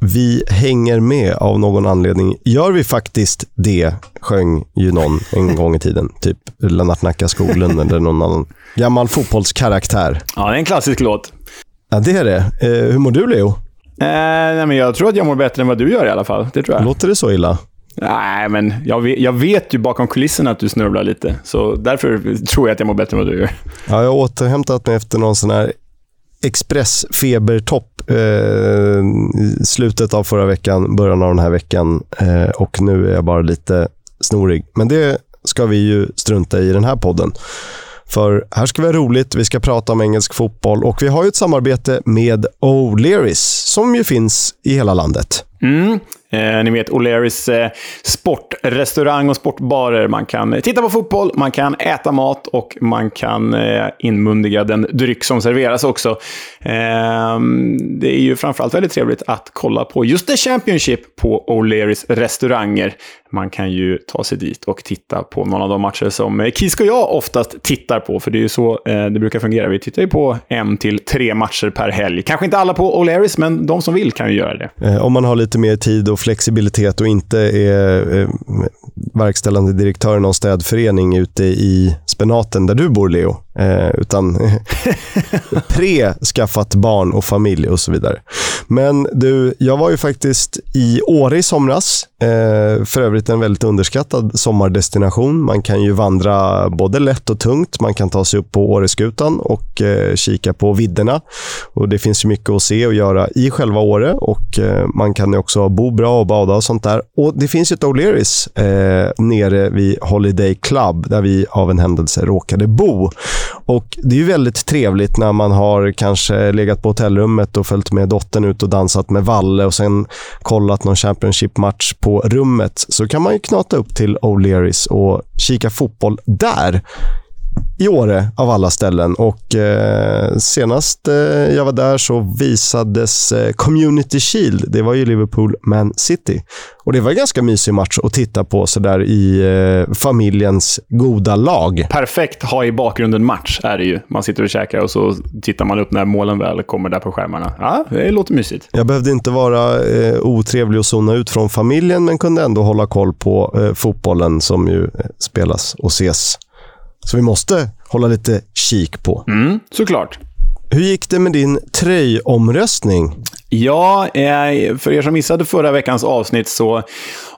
Vi hänger med av någon anledning. Gör vi faktiskt det, sjöng ju någon en gång i tiden. Typ Lennart Nacka Skoglund eller någon annan gammal fotbollskaraktär. Ja, det är en klassisk låt. Ja, det är det. Eh, hur mår du, Leo? Eh, nej, men jag tror att jag mår bättre än vad du gör i alla fall. Det tror jag. Låter det så illa? Nej, men jag vet, jag vet ju bakom kulisserna att du snörvlar lite. Så därför tror jag att jag mår bättre än vad du gör. Ja, jag har återhämtat mig efter någon sån här expressfebertopp eh, slutet av förra veckan, början av den här veckan eh, och nu är jag bara lite snorig. Men det ska vi ju strunta i den här podden. För här ska vi ha roligt, vi ska prata om engelsk fotboll och vi har ju ett samarbete med O'Learys som ju finns i hela landet. Mm. Eh, ni vet O'Learys eh, sportrestaurang och sportbarer. Man kan eh, titta på fotboll, man kan äta mat och man kan eh, inmundiga den dryck som serveras också. Eh, det är ju framförallt väldigt trevligt att kolla på just The Championship på O'Learys restauranger. Man kan ju ta sig dit och titta på någon av de matcher som eh, Kisk och jag oftast tittar på, för det är ju så eh, det brukar fungera. Vi tittar ju på en till tre matcher per helg. Kanske inte alla på O'Learys, men de som vill kan ju göra det. Om man har lite mer tid och flexibilitet och inte är eh, verkställande direktör i någon städförening ute i spenaten där du bor, Leo. Eh, utan pre-skaffat barn och familj och så vidare. Men du, jag var ju faktiskt i Åre i somras. Eh, för övrigt en väldigt underskattad sommardestination. Man kan ju vandra både lätt och tungt. Man kan ta sig upp på Åreskutan och eh, kika på vidderna. Och Det finns ju mycket att se och göra i själva Åre och eh, man kan ju också bo bra och bada och sånt där. Och Det finns ju ett O'Learys eh, nere vid Holiday Club där vi av en händelse råkade bo. Och Det är ju väldigt trevligt när man har kanske legat på hotellrummet och följt med dottern ut och dansat med Valle och sen kollat någon Championship-match på rummet. Så kan man ju knata upp till O'Learys och kika fotboll där i Åre av alla ställen. Och eh, Senast eh, jag var där så visades eh, Community Shield. Det var ju Liverpool-Man City. Och Det var en ganska mysig match att titta på sådär i eh, familjens goda lag. Perfekt ha i bakgrunden match är det ju. Man sitter och käkar och så tittar man upp när målen väl kommer där på skärmarna. Ja, det låter mysigt. Jag behövde inte vara eh, otrevlig och zona ut från familjen, men kunde ändå hålla koll på eh, fotbollen som ju spelas och ses så vi måste hålla lite kik på. Mm, såklart. Hur gick det med din tröjomröstning? Ja, eh, för er som missade förra veckans avsnitt så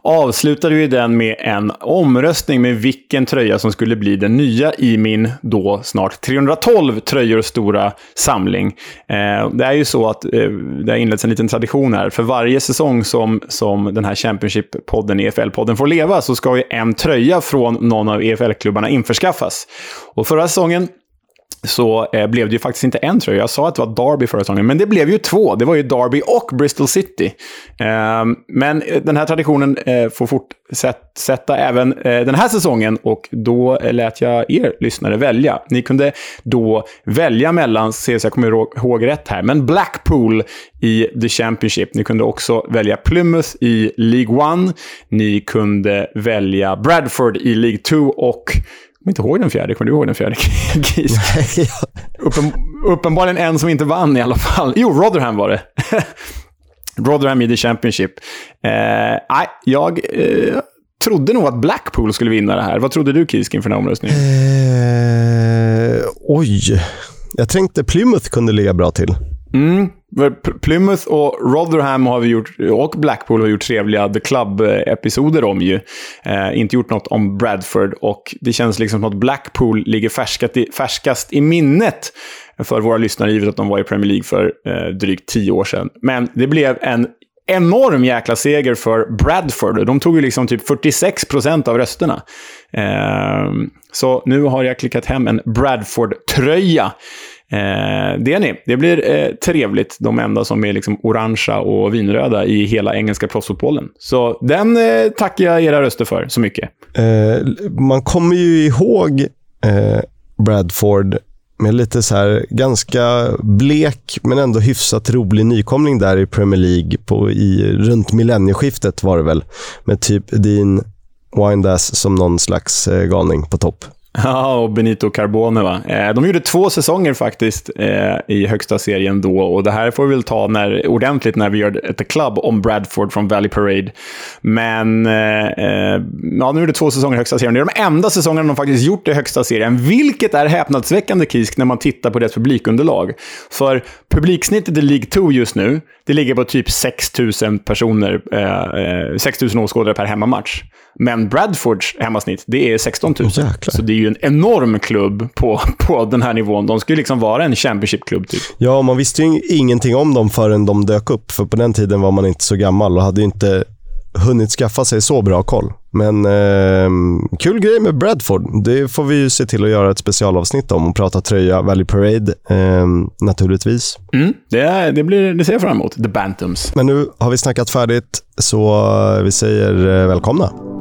avslutade vi den med en omröstning med vilken tröja som skulle bli den nya i min då snart 312 tröjor stora samling. Eh, det är ju så att eh, det har inletts en liten tradition här. För varje säsong som, som den här Championship-podden, EFL-podden, får leva så ska ju en tröja från någon av EFL-klubbarna införskaffas. Och förra säsongen så eh, blev det ju faktiskt inte en tröja. Jag sa att det var Derby förra säsongen, men det blev ju två. Det var ju Derby och Bristol City. Ehm, eh, men den här traditionen eh, får fortsätta även eh, den här säsongen och då eh, lät jag er lyssnare välja. Ni kunde då välja mellan, se så jag kommer ihåg rätt här, men Blackpool i The Championship. Ni kunde också välja Plymouth i League One. Ni kunde välja Bradford i League 2 och kommer inte ihåg den fjärde. Kommer du ihåg den fjärde? Nej, Uppen, uppenbarligen en som inte vann i alla fall. Jo, Rotherham var det. Rotherham i The Championship. Eh, nej, jag eh, trodde nog att Blackpool skulle vinna det här. Vad trodde du, Kisk, inför den här omröstningen? Eh, oj. Jag tänkte Plymouth kunde ligga bra till. Mm. Plymouth och Rotherham har vi gjort, och Blackpool har gjort trevliga The Club-episoder om ju. Eh, inte gjort något om Bradford och det känns liksom som att Blackpool ligger i, färskast i minnet för våra lyssnare, givet att de var i Premier League för eh, drygt tio år sedan. Men det blev en enorm jäkla seger för Bradford. De tog ju liksom typ 46 procent av rösterna. Eh, så nu har jag klickat hem en Bradford-tröja. Eh, det är ni. Det blir eh, trevligt. De enda som är liksom orangea och vinröda i hela engelska proffsfotbollen. Så den eh, tackar jag era röster för så mycket. Eh, man kommer ju ihåg eh, Bradford med lite så här ganska blek men ändå hyfsat rolig nykomling där i Premier League på, i, runt millennieskiftet var det väl. Med typ Dean Windass som någon slags eh, galning på topp. Ja, och Benito Carbone va. Eh, de gjorde två säsonger faktiskt eh, i högsta serien då och det här får vi väl ta när, ordentligt när vi gör ett club om Bradford från Valley Parade. Men eh, ja, de gjorde två säsonger i högsta serien. Det är de enda säsongerna de faktiskt gjort i högsta serien, vilket är häpnadsväckande Kisk när man tittar på deras publikunderlag. För publiksnittet i League 2 just nu, det ligger på typ 6 000 personer, eh, 6 000 åskådare per hemmamatch. Men Bradfords hemmasnitt, det är 16 000. Jäklar. Så det är ju en enorm klubb på, på den här nivån. De skulle liksom vara en Championship-klubb typ. Ja, man visste ju ingenting om dem förrän de dök upp. För på den tiden var man inte så gammal och hade ju inte hunnit skaffa sig så bra koll. Men eh, kul grej med Bradford. Det får vi ju se till att göra ett specialavsnitt om och prata tröja, Valley Parade eh, naturligtvis. Mm, det, det, blir, det ser jag fram emot. The Bantams. Men nu har vi snackat färdigt, så vi säger eh, välkomna.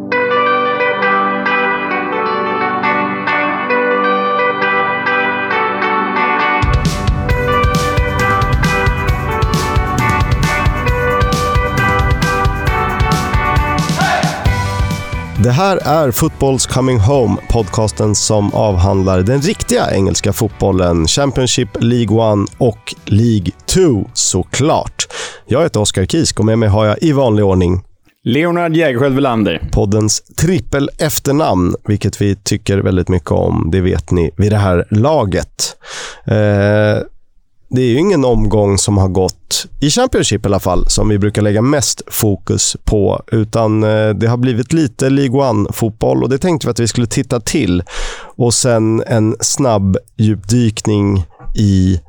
Det här är Football's Coming Home, podcasten som avhandlar den riktiga engelska fotbollen, Championship, League 1 och League 2 såklart. Jag heter Oskar Kisk och med mig har jag i vanlig ordning Leonard Jägerskiöld Welander. Poddens trippel efternamn, vilket vi tycker väldigt mycket om. Det vet ni vid det här laget. Eh, det är ju ingen omgång som har gått, i Championship i alla fall, som vi brukar lägga mest fokus på. Utan eh, det har blivit lite League One-fotboll och det tänkte vi att vi skulle titta till. Och sen en snabb djupdykning i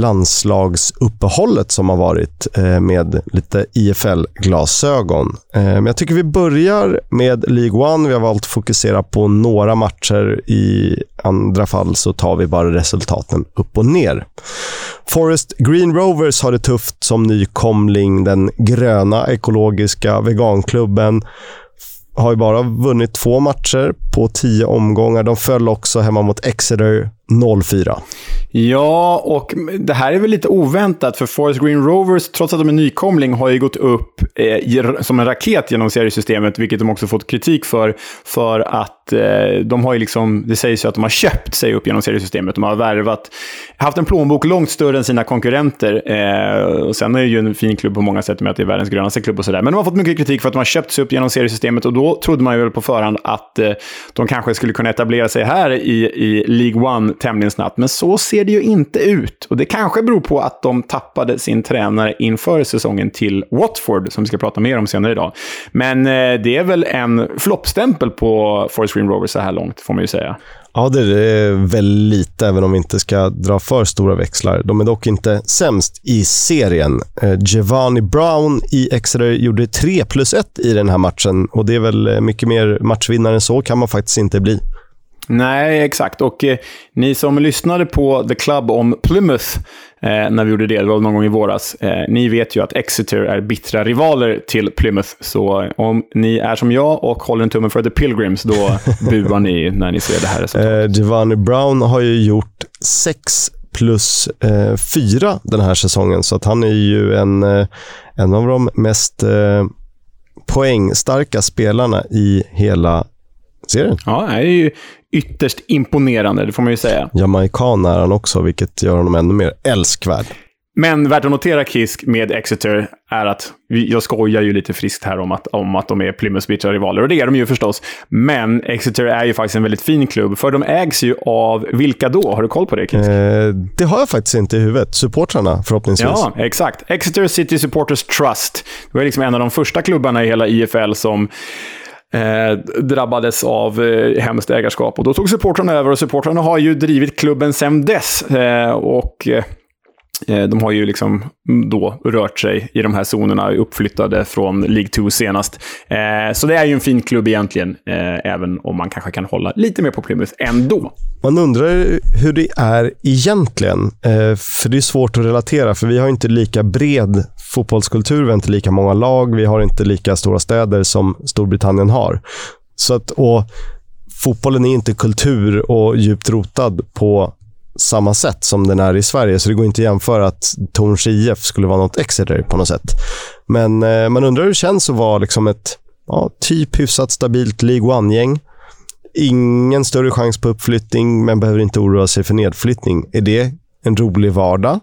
landslagsuppehållet som har varit eh, med lite IFL-glasögon. Eh, men jag tycker vi börjar med League One. Vi har valt att fokusera på några matcher. I andra fall så tar vi bara resultaten upp och ner. Forest Green Rovers har det tufft som nykomling. Den gröna ekologiska veganklubben har ju bara vunnit två matcher på tio omgångar. De föll också hemma mot Exeter 0-4. Ja, och det här är väl lite oväntat, för Forest Green Rovers, trots att de är nykomling, har ju gått upp eh, som en raket genom seriesystemet, vilket de också fått kritik för. För att eh, de har ju liksom, det sägs ju att de har köpt sig upp genom seriesystemet. De har värvat, haft en plånbok långt större än sina konkurrenter. Eh, och sen är det ju en fin klubb på många sätt med att det är världens grönaste klubb och sådär. Men de har fått mycket kritik för att de har köpt sig upp genom seriesystemet och då trodde man ju väl på förhand att eh, de kanske skulle kunna etablera sig här i, i League One tämligen snabbt. Men så ser det ju inte ut. Och det kanske beror på att de tappade sin tränare inför säsongen till Watford, som vi ska prata mer om senare idag. Men eh, det är väl en floppstämpel på Forest Green Rovers så här långt, får man ju säga. Ja, det är väl lite, även om vi inte ska dra för stora växlar. De är dock inte sämst i serien. Eh, Giovanni Brown i Exeter gjorde 3 plus 1 i den här matchen och det är väl mycket mer matchvinnare än så kan man faktiskt inte bli. Nej, exakt. Och eh, ni som lyssnade på The Club om Plymouth eh, när vi gjorde det, det var någon gång i våras, eh, ni vet ju att Exeter är bittra rivaler till Plymouth. Så om ni är som jag och håller en tumme för The Pilgrims, då buar ni när ni ser det här resultatet. Eh, Giovanni Brown har ju gjort sex plus eh, fyra den här säsongen, så att han är ju en, eh, en av de mest eh, poängstarka spelarna i hela serien. Ja, det är ju ytterst imponerande, det får man ju säga. Jamaican är han också, vilket gör honom ännu mer älskvärd. Men värt att notera, Kisk, med Exeter är att jag skojar ju lite friskt här om att, om att de är Plymouths bittra rivaler, och det är de ju förstås. Men Exeter är ju faktiskt en väldigt fin klubb, för de ägs ju av vilka då? Har du koll på det, Kisk? Eh, det har jag faktiskt inte i huvudet. Supportrarna, förhoppningsvis. Ja, exakt. Exeter City Supporters Trust. Det var liksom en av de första klubbarna i hela IFL som eh, drabbades av eh, hemskt ägarskap. Och då tog supportrarna över och supportrarna har ju drivit klubben sedan dess. Eh, och eh, Eh, de har ju liksom då rört sig i de här zonerna, uppflyttade från League 2 senast. Eh, så det är ju en fin klubb egentligen, eh, även om man kanske kan hålla lite mer på Plymouth ändå. Man undrar hur det är egentligen, för det är svårt att relatera, för vi har inte lika bred fotbollskultur, vi har inte lika många lag, vi har inte lika stora städer som Storbritannien har. Så att, och fotbollen är inte kultur och djupt rotad på samma sätt som den är i Sverige, så det går inte att jämföra att Torns IF skulle vara något Exeter på något sätt. Men eh, man undrar hur det känns att vara liksom ett ja, typ hyfsat stabilt League One-gäng ingen större chans på uppflyttning, men behöver inte oroa sig för nedflyttning. Är det en rolig vardag?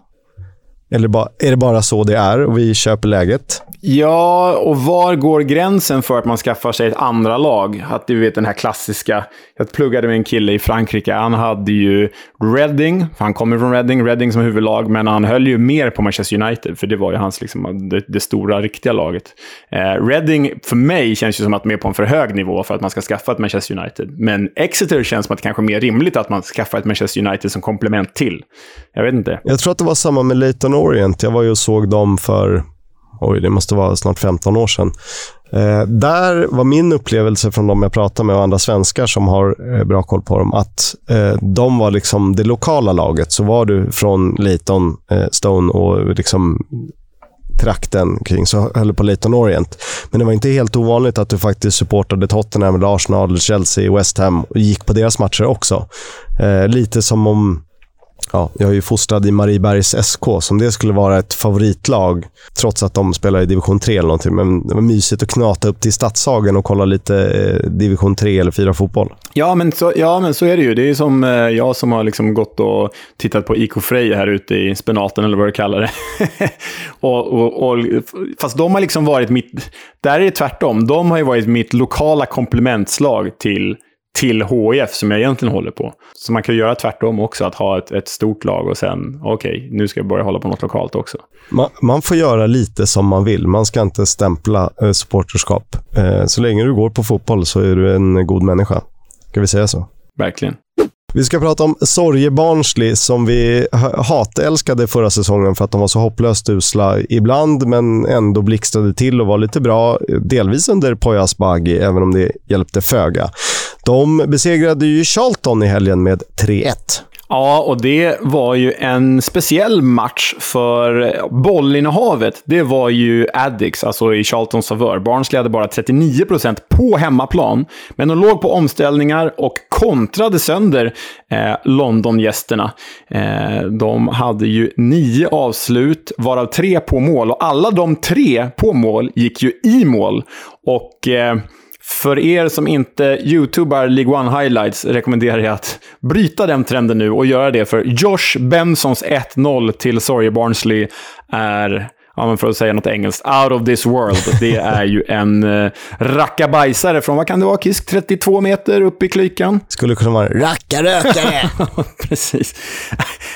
Eller är det bara så det är och vi köper läget? Ja, och var går gränsen för att man skaffar sig ett andra lag? Att du vet den här klassiska... Jag pluggade med en kille i Frankrike. Han hade ju Reading. Han kommer från Reading. Reading som huvudlag. Men han höll ju mer på Manchester United. För det var ju hans, liksom, det, det stora, riktiga laget. Eh, Reading, för mig, känns ju som att är på en för hög nivå för att man ska skaffa ett Manchester United. Men Exeter känns som att det kanske är mer rimligt att man skaffar ett Manchester United som komplement till. Jag vet inte. Jag tror att det var samma med Leighton Orient. Jag var ju och såg dem för oj, det måste vara snart 15 år sedan. Eh, där var min upplevelse från de jag pratade med och andra svenskar som har eh, bra koll på dem, att eh, de var liksom det lokala laget. Så var du från Leighton, eh, Stone och liksom trakten kring, så höll på Leighton Orient. Men det var inte helt ovanligt att du faktiskt supportade Tottenham, Arsenal, Chelsea, West Ham och gick på deras matcher också. Eh, lite som om ja, jag är ju fostrad i Mariebergs SK, som det skulle vara ett favoritlag, trots att de spelar i division 3 eller någonting. Men det var mysigt att knata upp till Stadshagen och kolla lite eh, division 3 eller 4 fotboll. Ja men, så, ja, men så är det ju. Det är som eh, jag som har liksom gått och tittat på IK Frej här ute i spenaten, eller vad du kallar det. och, och, och, fast de har liksom varit mitt... Där är det tvärtom. De har ju varit mitt lokala komplementslag till till HIF som jag egentligen håller på. Så man kan göra tvärtom också, att ha ett, ett stort lag och sen, okej, okay, nu ska jag börja hålla på något lokalt också. Man, man, får göra lite som man vill. Man ska inte stämpla eh, supporterskap. Eh, så länge du går på fotboll så är du en god människa. Ska vi säga så? Verkligen. Vi ska prata om Sorge Barnsley som vi hatälskade förra säsongen för att de var så hopplöst usla ibland, men ändå blixtrade till och var lite bra. Delvis under Poyas Bagi, även om det hjälpte föga. De besegrade ju Charlton i helgen med 3-1. Ja, och det var ju en speciell match för bollinnehavet. Det var ju Addicts, alltså i Charltons favör. Barnsley hade bara 39% på hemmaplan, men de låg på omställningar och kontrade sönder eh, Londongästerna. Eh, de hade ju nio avslut, varav tre på mål. Och alla de tre på mål gick ju i mål. Och... Eh, för er som inte youtubar League One highlights rekommenderar jag att bryta den trenden nu och göra det, för Josh Bensons 1-0 till Sorry Barnsley är ja, men för att säga något engelskt, out of this world. Det är ju en uh, rackabajsare från, vad kan det vara, Kisk? 32 meter upp i klykan? Skulle kunna vara rackarökare. Precis.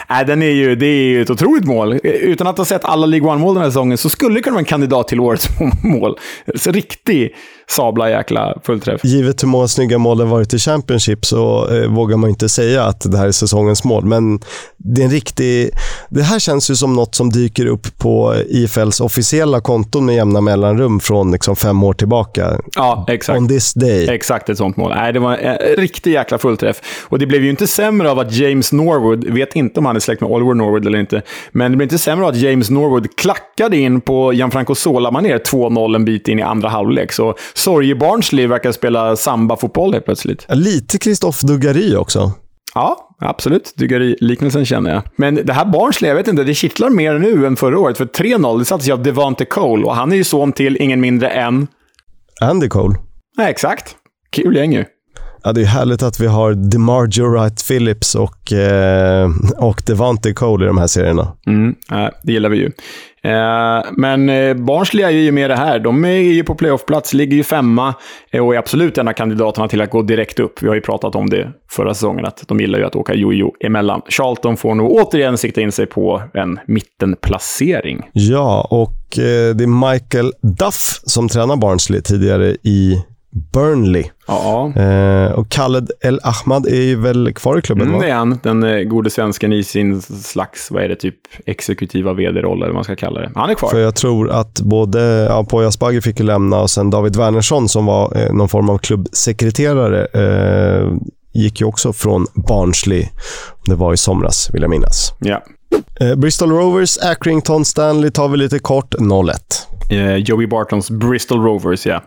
Nej, den är ju, det är ju ett otroligt mål. Utan att ha sett alla League One-mål den här säsongen så skulle det kunna vara en kandidat till årets mål. Så riktig sabla jäkla fullträff. Givet hur många snygga mål det varit i Championship så eh, vågar man inte säga att det här är säsongens mål. Men det är en riktig... Det här känns ju som något som dyker upp på IFLs officiella konton med jämna mellanrum från liksom fem år tillbaka. Ja, exakt. On this day. Exakt ett sånt mål. Nej, det var en riktig jäkla fullträff. Och det blev ju inte sämre av att James Norwood, vet inte om han är släkt med Oliver Norwood eller inte, men det blev inte sämre av att James Norwood klackade in på Gianfranco Sola-manér 2-0 en bit in i andra halvlek. Så Sorge Barnsley verkar spela samba-fotboll helt plötsligt. Lite Christophe Dugary också. Ja, absolut. Dugary-liknelsen känner jag. Men det här Barnsley, jag vet inte, det kittlar mer nu än förra året. För 3-0, det sattes ju av Devante Cole och han är ju son till ingen mindre än... Andy Cole. Nej, exakt. Kul gäng ju. Ja, det är härligt att vi har DeMarjo Wright Phillips och, eh, och Devante Cole i de här serierna. Mm, det gillar vi ju. Eh, men eh, Barnsley är ju med det här. De är ju på playoffplats, ligger ju femma eh, och är absolut en av kandidaterna till att gå direkt upp. Vi har ju pratat om det förra säsongen, att de gillar ju att åka jojo emellan. Charlton får nog återigen sikta in sig på en mittenplacering. Ja, och det är Michael Duff som tränar Barnsley tidigare i Burnley. Ja. Eh, och Khaled El Ahmad är ju väl kvar i klubben? Mm, det är han. Den eh, gode svensken i sin slags, vad är det, typ exekutiva vd-roll eller vad man ska kalla det. Han är kvar. För jag tror att både ja, Poya Asbaghi fick ju lämna och sen David Wernersson som var eh, någon form av klubbsekreterare eh, gick ju också från Barnsley. Det var i somras, vill jag minnas. Ja. Eh, Bristol Rovers, Accrington Stanley tar vi lite kort, 0-1. Eh, Joey Bartons Bristol Rovers, ja.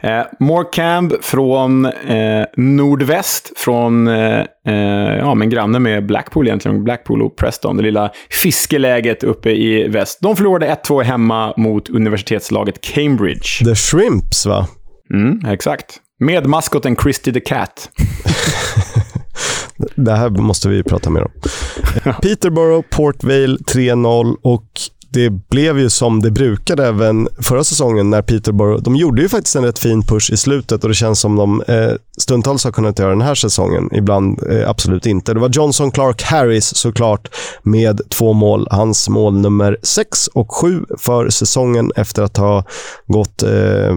Eh, Morecambe från eh, nordväst, från eh, eh, ja, men granne med Blackpool egentligen. Blackpool och Preston, det lilla fiskeläget uppe i väst. De förlorade 1-2 hemma mot universitetslaget Cambridge. The Shrimps, va? Mm, exakt. Med maskoten Christy the Cat. det här måste vi prata mer om. Peterborough, Port Vale 3-0 och det blev ju som det brukade även förra säsongen när Peterborough, de gjorde ju faktiskt en rätt fin push i slutet och det känns som de eh, stundtals har kunnat göra den här säsongen. Ibland eh, absolut inte. Det var Johnson Clark Harris såklart med två mål. Hans mål nummer 6 och 7 för säsongen efter att ha gått eh,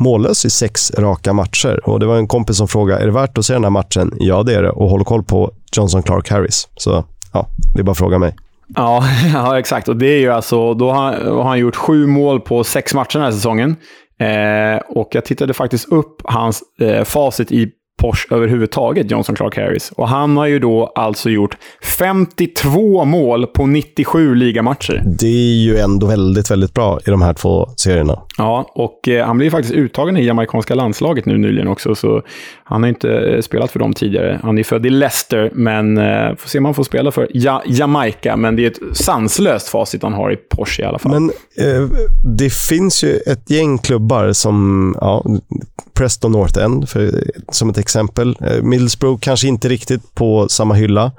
mållös i sex raka matcher. Och Det var en kompis som frågade, är det värt att se den här matchen? Ja, det är det. Och håll koll på Johnson Clark Harris. Så ja, det är bara att fråga mig. Ja, ja, exakt. Och det är ju alltså, då har, har han gjort sju mål på sex matcher den här säsongen. Eh, och jag tittade faktiskt upp hans eh, facit i Porsche överhuvudtaget, Johnson Clark Harris. Och han har ju då alltså gjort 52 mål på 97 ligamatcher. Det är ju ändå väldigt, väldigt bra i de här två serierna. Ja, och eh, han blev faktiskt uttagen i jamaicanska landslaget nu nyligen också, så han har inte eh, spelat för dem tidigare. Han är född i Leicester, men eh, får se om han får spela för ja Jamaica. Men det är ett sanslöst facit han har i Porsche i alla fall. Men eh, det finns ju ett gäng klubbar som ja, Preston North End, för, som ett exempel. Eh, Middlesbrough kanske inte riktigt på samma hylla,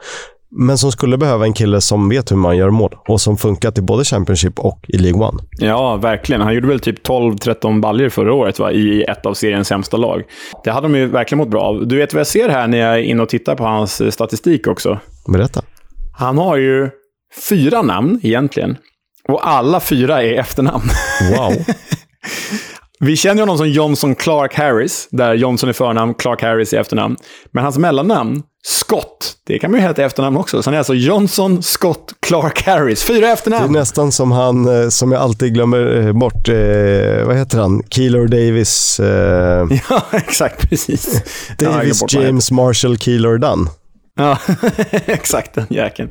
men som skulle behöva en kille som vet hur man gör mål och som funkat i både Championship och i League One. Ja, verkligen. Han gjorde väl typ 12-13 baller förra året va? i ett av seriens sämsta lag. Det hade de ju verkligen mått bra av. Du vet vad jag ser här när jag är inne och tittar på hans eh, statistik också? Berätta. Han har ju fyra namn egentligen. Och alla fyra är efternamn. Wow. Vi känner honom som Johnson Clark Harris, där Johnson är förnamn, Clark Harris är efternamn. Men hans mellannamn, Scott, det kan man ju heta i efternamn också. Så han är alltså Johnson Scott Clark Harris. Fyra efternamn. Det är nästan som han, eh, som jag alltid glömmer eh, bort, eh, vad heter han? Keeler Davis. Eh... Ja, exakt. Precis. Davis James Marshall Keeler Dunn. Ja, exakt den jäkeln.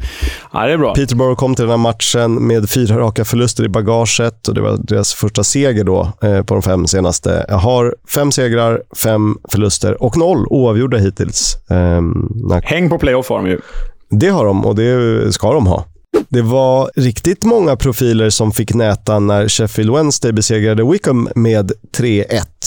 Ja, det är bra. Peterborough kom till den här matchen med fyra raka förluster i bagaget och det var deras första seger då eh, på de fem senaste. Jag har fem segrar, fem förluster och noll oavgjorda hittills. Eh, Häng på playoff har de ju. Det har de och det ska de ha. Det var riktigt många profiler som fick näta när Sheffield Wednesday besegrade Wickham med 3-1.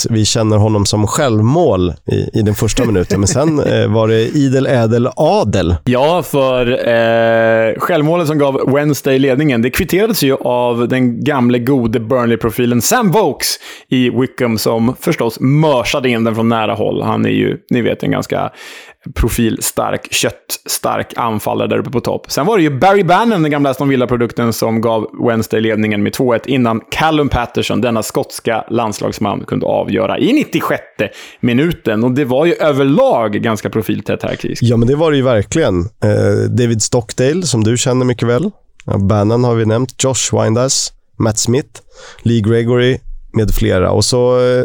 Vi känner honom som självmål i, i den första minuten, men sen eh, var det idel ädel adel. Ja, för eh, självmålet som gav Wednesday ledningen, det kvitterades ju av den gamle gode Burnley-profilen Sam Vokes i Wickham som förstås mörsade in den från nära håll. Han är ju, ni vet, en ganska profilstark, köttstark anfallare där uppe på topp. Sen var det ju Barry Bannon, den gamla Aston Villa-produkten, som gav Wednesday ledningen med 2-1 innan Callum Patterson, denna skotska landslagsman, kunde avgöra i 96 minuten. Och det var ju överlag ganska profiltätt här, Chris. Ja, men det var det ju verkligen. Eh, David Stockdale, som du känner mycket väl. Bannon har vi nämnt. Josh Windass, Matt Smith, Lee Gregory med flera. Och så eh,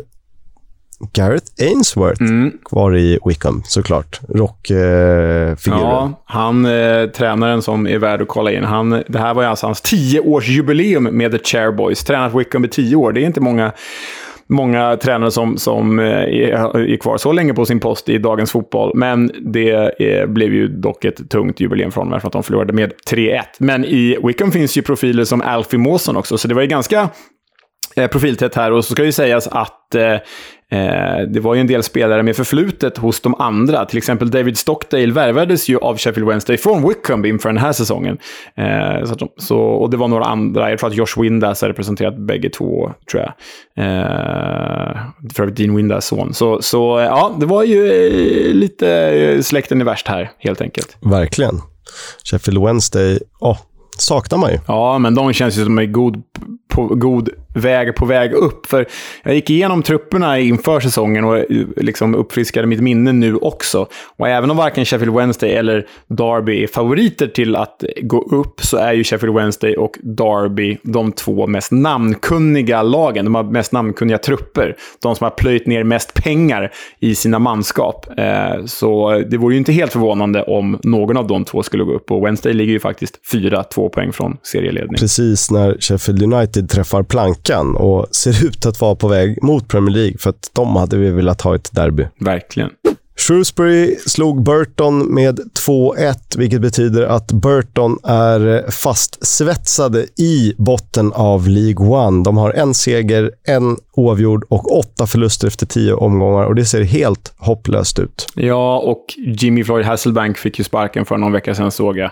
Gareth Ainsworth mm. kvar i Wickham, såklart. Rockfiguren. Eh, ja, han eh, tränaren som är värd att kolla in. Han, det här var ju alltså hans tioårsjubileum med The Chairboys. Tränat Wickham i tio år. Det är inte många många tränare som, som eh, är, är kvar så länge på sin post i dagens fotboll. Men det är, eh, blev ju dock ett tungt jubileum från dem för att de förlorade med 3-1. Men i Wickham finns ju profiler som Alfie Mawson också, så det var ju ganska eh, profiltätt här. Och så ska ju sägas att eh, Eh, det var ju en del spelare med förflutet hos de andra. Till exempel David Stockdale värvades ju av Sheffield Wednesday från Wickham inför den här säsongen. Eh, så, så, och det var några andra. Jag tror att Josh Windass har representerat bägge två, tror jag. Eh, för övrigt Dean Windass son. Så, så ja, det var ju eh, lite släkten är värst här, helt enkelt. Verkligen. Sheffield Wednesday, oh, saknar man ju. Ja, men de känns ju som en god, på, god väg på väg upp. För jag gick igenom trupperna inför säsongen och eh, liksom uppfriskade mitt minne nu också. Och även om varken Sheffield Wednesday eller Derby är favoriter till att gå upp så är ju Sheffield Wednesday och Derby de två mest namnkunniga lagen. De har mest namnkunniga trupper. De som har plöjt ner mest pengar i sina manskap. Eh, så det vore ju inte helt förvånande om någon av de två skulle gå upp. Och Wednesday ligger ju faktiskt fyra, två poäng från serieledning. Precis när Sheffield United träffar plank veckan och ser ut att vara på väg mot Premier League för att de hade vi velat ha ett derby. Verkligen. Shrewsbury slog Burton med 2-1, vilket betyder att Burton är fastsvetsade i botten av League One. De har en seger, en oavgjord och åtta förluster efter tio omgångar och det ser helt hopplöst ut. Ja, och Jimmy Floyd Hasselbank fick ju sparken för någon vecka sedan såg jag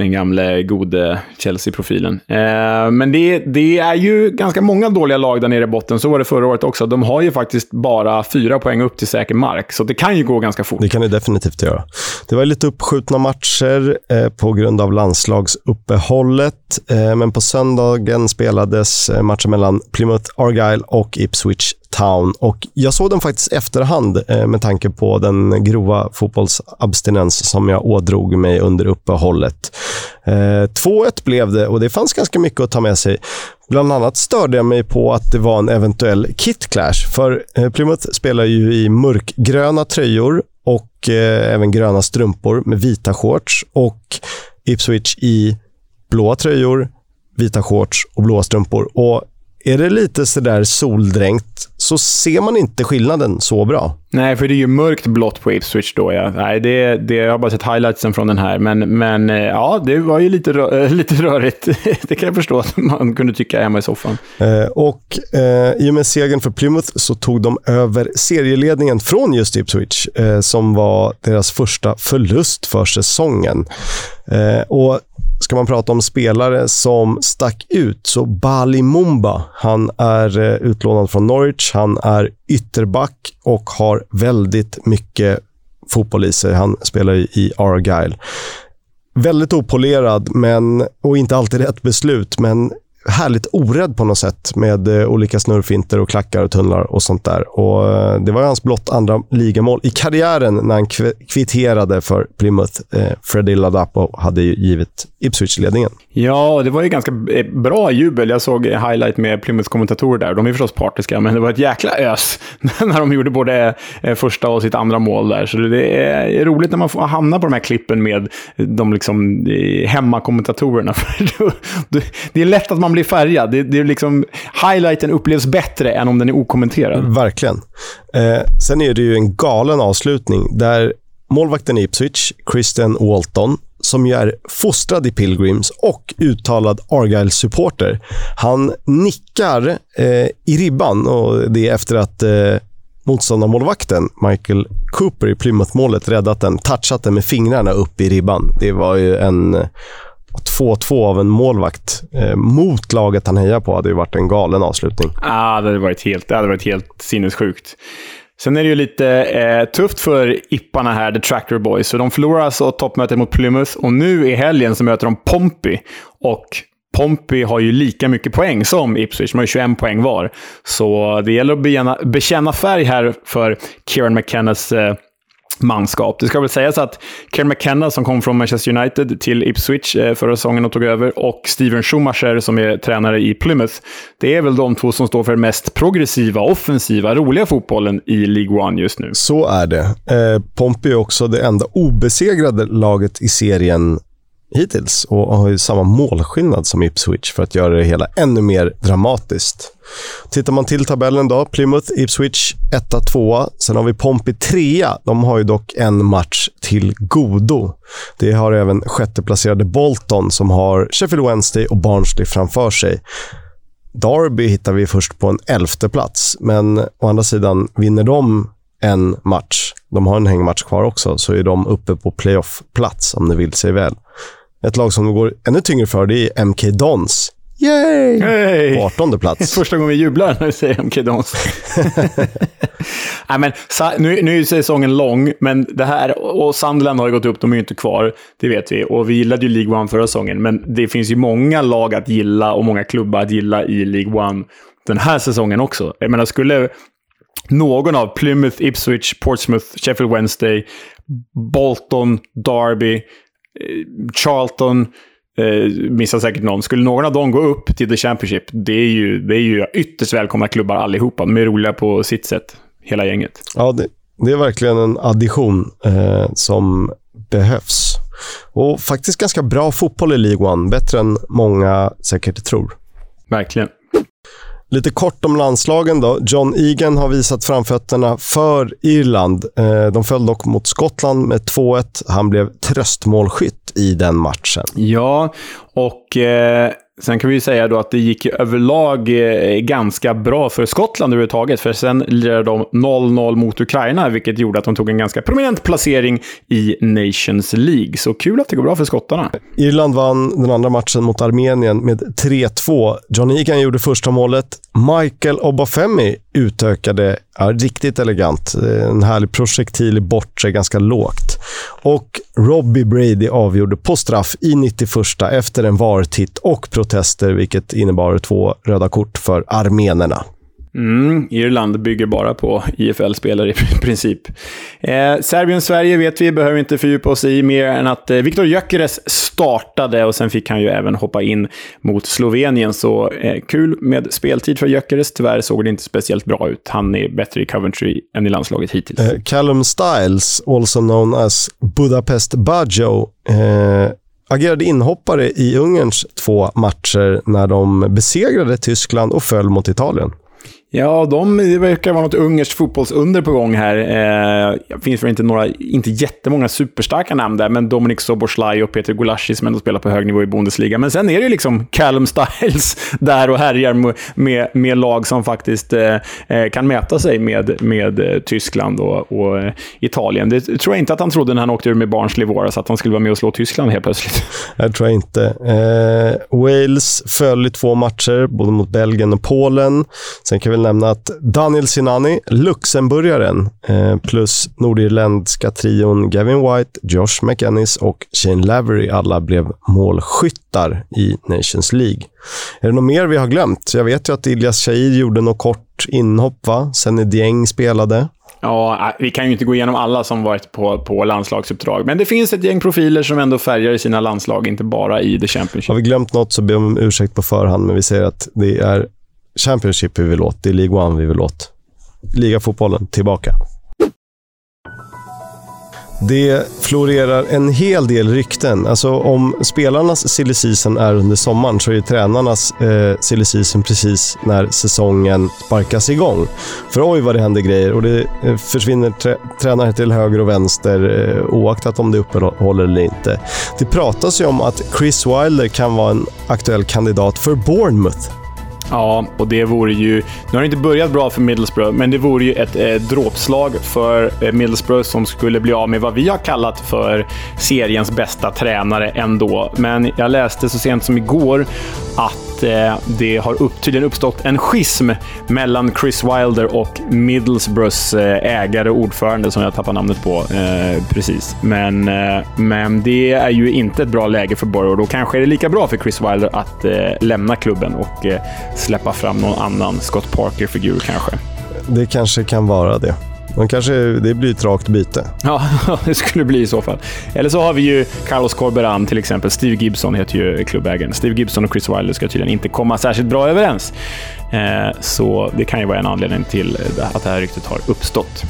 den gamle gode Chelsea-profilen. Eh, men det, det, är ju ganska många dåliga lag där nere i botten. Så var det förra året också. De har ju faktiskt bara fyra poäng upp till säker mark, så det kan ju gå ganska fort. Det kan det definitivt göra. Det var lite uppskjutna matcher eh, på grund av landslagsuppehållet, eh, men på söndagen spelades eh, matchen mellan Plymouth Argyle och Ipswich Town. Och jag såg den faktiskt efterhand eh, med tanke på den grova fotbollsabstinens som jag ådrog mig under uppehållet. Eh, 2-1 blev det och det fanns ganska mycket att ta med sig. Bland annat störde jag mig på att det var en eventuell kit-clash. För eh, Plymouth spelar ju i mörkgröna tröjor och även gröna strumpor med vita shorts. Och Ipswich i blåa tröjor, vita shorts och blåa strumpor. Och är det lite sådär soldränkt så ser man inte skillnaden så bra. Nej, för det är ju mörkt blått på Ipswich då. Ja. Nej, det, det, jag har bara sett highlightsen från den här. Men, men eh, ja, det var ju lite, rö lite rörigt. det kan jag förstå att man kunde tycka hemma i soffan. Eh, och eh, i och med segern för Plymouth så tog de över serieledningen från just Ipswich, eh, som var deras första förlust för säsongen. Eh, och Ska man prata om spelare som stack ut, så Bali Mumba. Han är eh, utlånad från Norwich. Han är ytterback och har väldigt mycket fotboll i sig. Han spelar i Argyle. Väldigt opolerad men, och inte alltid rätt beslut, men härligt orädd på något sätt med eh, olika snurrfinter och klackar och tunnlar och sånt där. Och eh, Det var hans blott andra ligamål i karriären när han kvitterade för Plymouth. Eh, Freddie Ladapo hade ju givit Ipswich-ledningen. Ja, det var ju ganska bra jubel. Jag såg highlight med Plymouths kommentatorer där. De är förstås partiska, men det var ett jäkla ös när de gjorde både första och sitt andra mål där. Så det är roligt när man får hamna på de här klippen med de liksom hemmakommentatorerna. det är lätt att man blir färgad. Det, det är liksom, highlighten upplevs bättre än om den är okommenterad. Verkligen. Eh, sen är det ju en galen avslutning där målvakten i Ipswich, Christian Walton, som ju är fostrad i Pilgrims och uttalad Argyle-supporter. Han nickar eh, i ribban och det är efter att eh, motståndarmålvakten Michael Cooper i Plymouth-målet räddat den, touchat den med fingrarna upp i ribban. Det var ju en 2-2 av en målvakt eh, mot laget han hejar på hade ju varit en galen avslutning. Ah, det, hade varit helt, det hade varit helt sinnessjukt. Sen är det ju lite eh, tufft för Ipparna här, The Tractor Boys. Så de förlorar alltså toppmötet mot Plymouth och nu i helgen så möter de Pompey. Och Pompey har ju lika mycket poäng som Ipswich. De har ju 21 poäng var. Så det gäller att bekänna, bekänna färg här för Kieran McKennas eh, manskap. Det ska väl sägas att Ken McKenna som kom från Manchester United till Ipswich eh, förra säsongen och tog över och Steven Schumacher som är tränare i Plymouth. Det är väl de två som står för den mest progressiva, offensiva, roliga fotbollen i League One just nu. Så är det. Eh, Pompey är också det enda obesegrade laget i serien hittills och har ju samma målskillnad som Ipswich för att göra det hela ännu mer dramatiskt. Tittar man till tabellen då, Plymouth, Ipswich 1-2. Sen har vi Pompey 3. De har ju dock en match till godo. Det har även sjätteplacerade Bolton som har Sheffield Wednesday och Barnsley framför sig. Derby hittar vi först på en elfte plats, men å andra sidan vinner de en match, de har en hängmatch kvar också, så är de uppe på playoff-plats om det vill sig väl. Ett lag som går ännu tyngre för det är MK Dons. Yay! Hey! På 18 plats. Första gången vi jublar när vi säger MK Dons. Nej, men, nu, nu är säsongen lång, men det här, och Sunderland har ju gått upp, de är ju inte kvar. Det vet vi. Och vi gillade ju League One förra säsongen, men det finns ju många lag att gilla och många klubbar att gilla i League One den här säsongen också. Jag menar, skulle någon av Plymouth, Ipswich, Portsmouth, Sheffield Wednesday, Bolton, Derby, Charlton, eh, missar säkert någon. Skulle någon av dem gå upp till The Championship, det är ju, det är ju ytterst välkomna klubbar allihopa. De är roliga på sitt sätt, hela gänget. Ja, det, det är verkligen en addition eh, som behövs. Och faktiskt ganska bra fotboll i League One. Bättre än många säkert tror. Verkligen. Lite kort om landslagen då. John Egan har visat framfötterna för Irland. Eh, de föll dock mot Skottland med 2-1. Han blev tröstmålskytt i den matchen. Ja, och eh, Sen kan vi ju säga då att det gick överlag eh, ganska bra för Skottland överhuvudtaget, för sen lirade de 0-0 mot Ukraina, vilket gjorde att de tog en ganska prominent placering i Nations League. Så kul att det går bra för skottarna. Irland vann den andra matchen mot Armenien med 3-2. John Egan gjorde första målet. Michael Obafemi utökade, ja, riktigt elegant. Eh, en härlig projektil i bortre, ganska lågt. Och Robbie Brady avgjorde på straff i 91 efter en VAR-titt och protester, vilket innebar två röda kort för armenerna. Mm, Irland bygger bara på IFL-spelare i princip. Eh, Serbien-Sverige vet vi, behöver inte fördjupa oss i mer än att eh, Viktor Gyökeres startade och sen fick han ju även hoppa in mot Slovenien. Så eh, kul med speltid för Gyökeres. Tyvärr såg det inte speciellt bra ut. Han är bättre i Coventry än i landslaget hittills. Eh, Callum Styles, also known as Budapest Baggio, eh, agerade inhoppare i Ungerns två matcher när de besegrade Tyskland och föll mot Italien. Ja, de, det verkar vara något ungerskt fotbollsunder på gång här. Eh, det finns väl inte, några, inte jättemånga superstarka namn där, men Dominik Soboslaj och Peter Gulashi som ändå spelar på hög nivå i Bundesliga. Men sen är det ju liksom Callum Styles där och härjar med, med, med lag som faktiskt eh, eh kan mäta sig med, med eh, Tyskland och, och eh, Italien. Det tror jag inte att han trodde när han åkte ur med Barnsley våras, att han skulle vara med och slå Tyskland helt plötsligt. Jag tror jag inte. Eh, Wales föll i två matcher, både mot Belgien och Polen. Sen kan vi nämna att Daniel Sinani, luxemburgaren, eh, plus nordirländska trion Gavin White, Josh McEnnis och Shane Lavery alla blev målskyttar i Nations League. Är det något mer vi har glömt? Jag vet ju att Ilyas Shahir gjorde något kort inhopp, va? Sen Dieng spelade. Ja, äh, vi kan ju inte gå igenom alla som varit på, på landslagsuppdrag, men det finns ett gäng profiler som ändå färgar i sina landslag, inte bara i The Championship. Har vi glömt något så ber om ursäkt på förhand, men vi säger att det är Championship vi vill åt. Det är League One vi vill åt. Ligafotbollen tillbaka. Det florerar en hel del rykten. Alltså om spelarnas silly season är under sommaren så är ju tränarnas eh, silly season precis när säsongen sparkas igång. För oj vad det händer grejer och det eh, försvinner trä tränare till höger och vänster eh, oaktat om det uppehåller eller inte. Det pratas ju om att Chris Wilder kan vara en aktuell kandidat för Bournemouth. Ja, och det vore ju... Nu har det inte börjat bra för Middlesbrough, men det vore ju ett eh, dråpslag för eh, Middlesbrough som skulle bli av med vad vi har kallat för seriens bästa tränare ändå. Men jag läste så sent som igår att eh, det har upp, tydligen uppstått en schism mellan Chris Wilder och Middlesbroughs eh, ägare och ordförande, som jag tappar namnet på eh, precis. Men, eh, men det är ju inte ett bra läge för Borough. Då kanske är det lika bra för Chris Wilder att eh, lämna klubben och eh, släppa fram någon annan Scott Parker-figur kanske. Det kanske kan vara det. Men kanske det blir ett rakt byte. Ja, det skulle bli i så fall. Eller så har vi ju Carlos Corberan till exempel. Steve Gibson heter ju klubbägaren. Steve Gibson och Chris Wilder ska tydligen inte komma särskilt bra överens. Eh, så det kan ju vara en anledning till att det här ryktet har uppstått.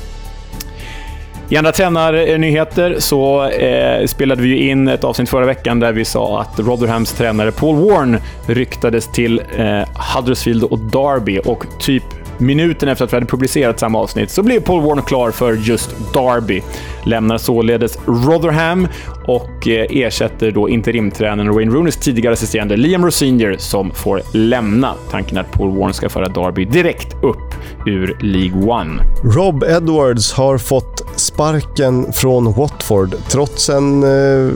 I andra tränarnyheter så eh, spelade vi ju in ett avsnitt förra veckan där vi sa att Rotherhams tränare Paul Warren ryktades till eh, Huddersfield och Derby. Och typ minuten efter att vi hade publicerat samma avsnitt så blev Paul Warner klar för just Derby. Lämnar således Rotherham och eh, ersätter då interimtränaren Wayne Rooneys tidigare assisterande Liam Rosinier som får lämna. Tanken är att Paul Warner ska föra Derby direkt upp ur League One. Rob Edwards har fått sparken från Watford trots en eh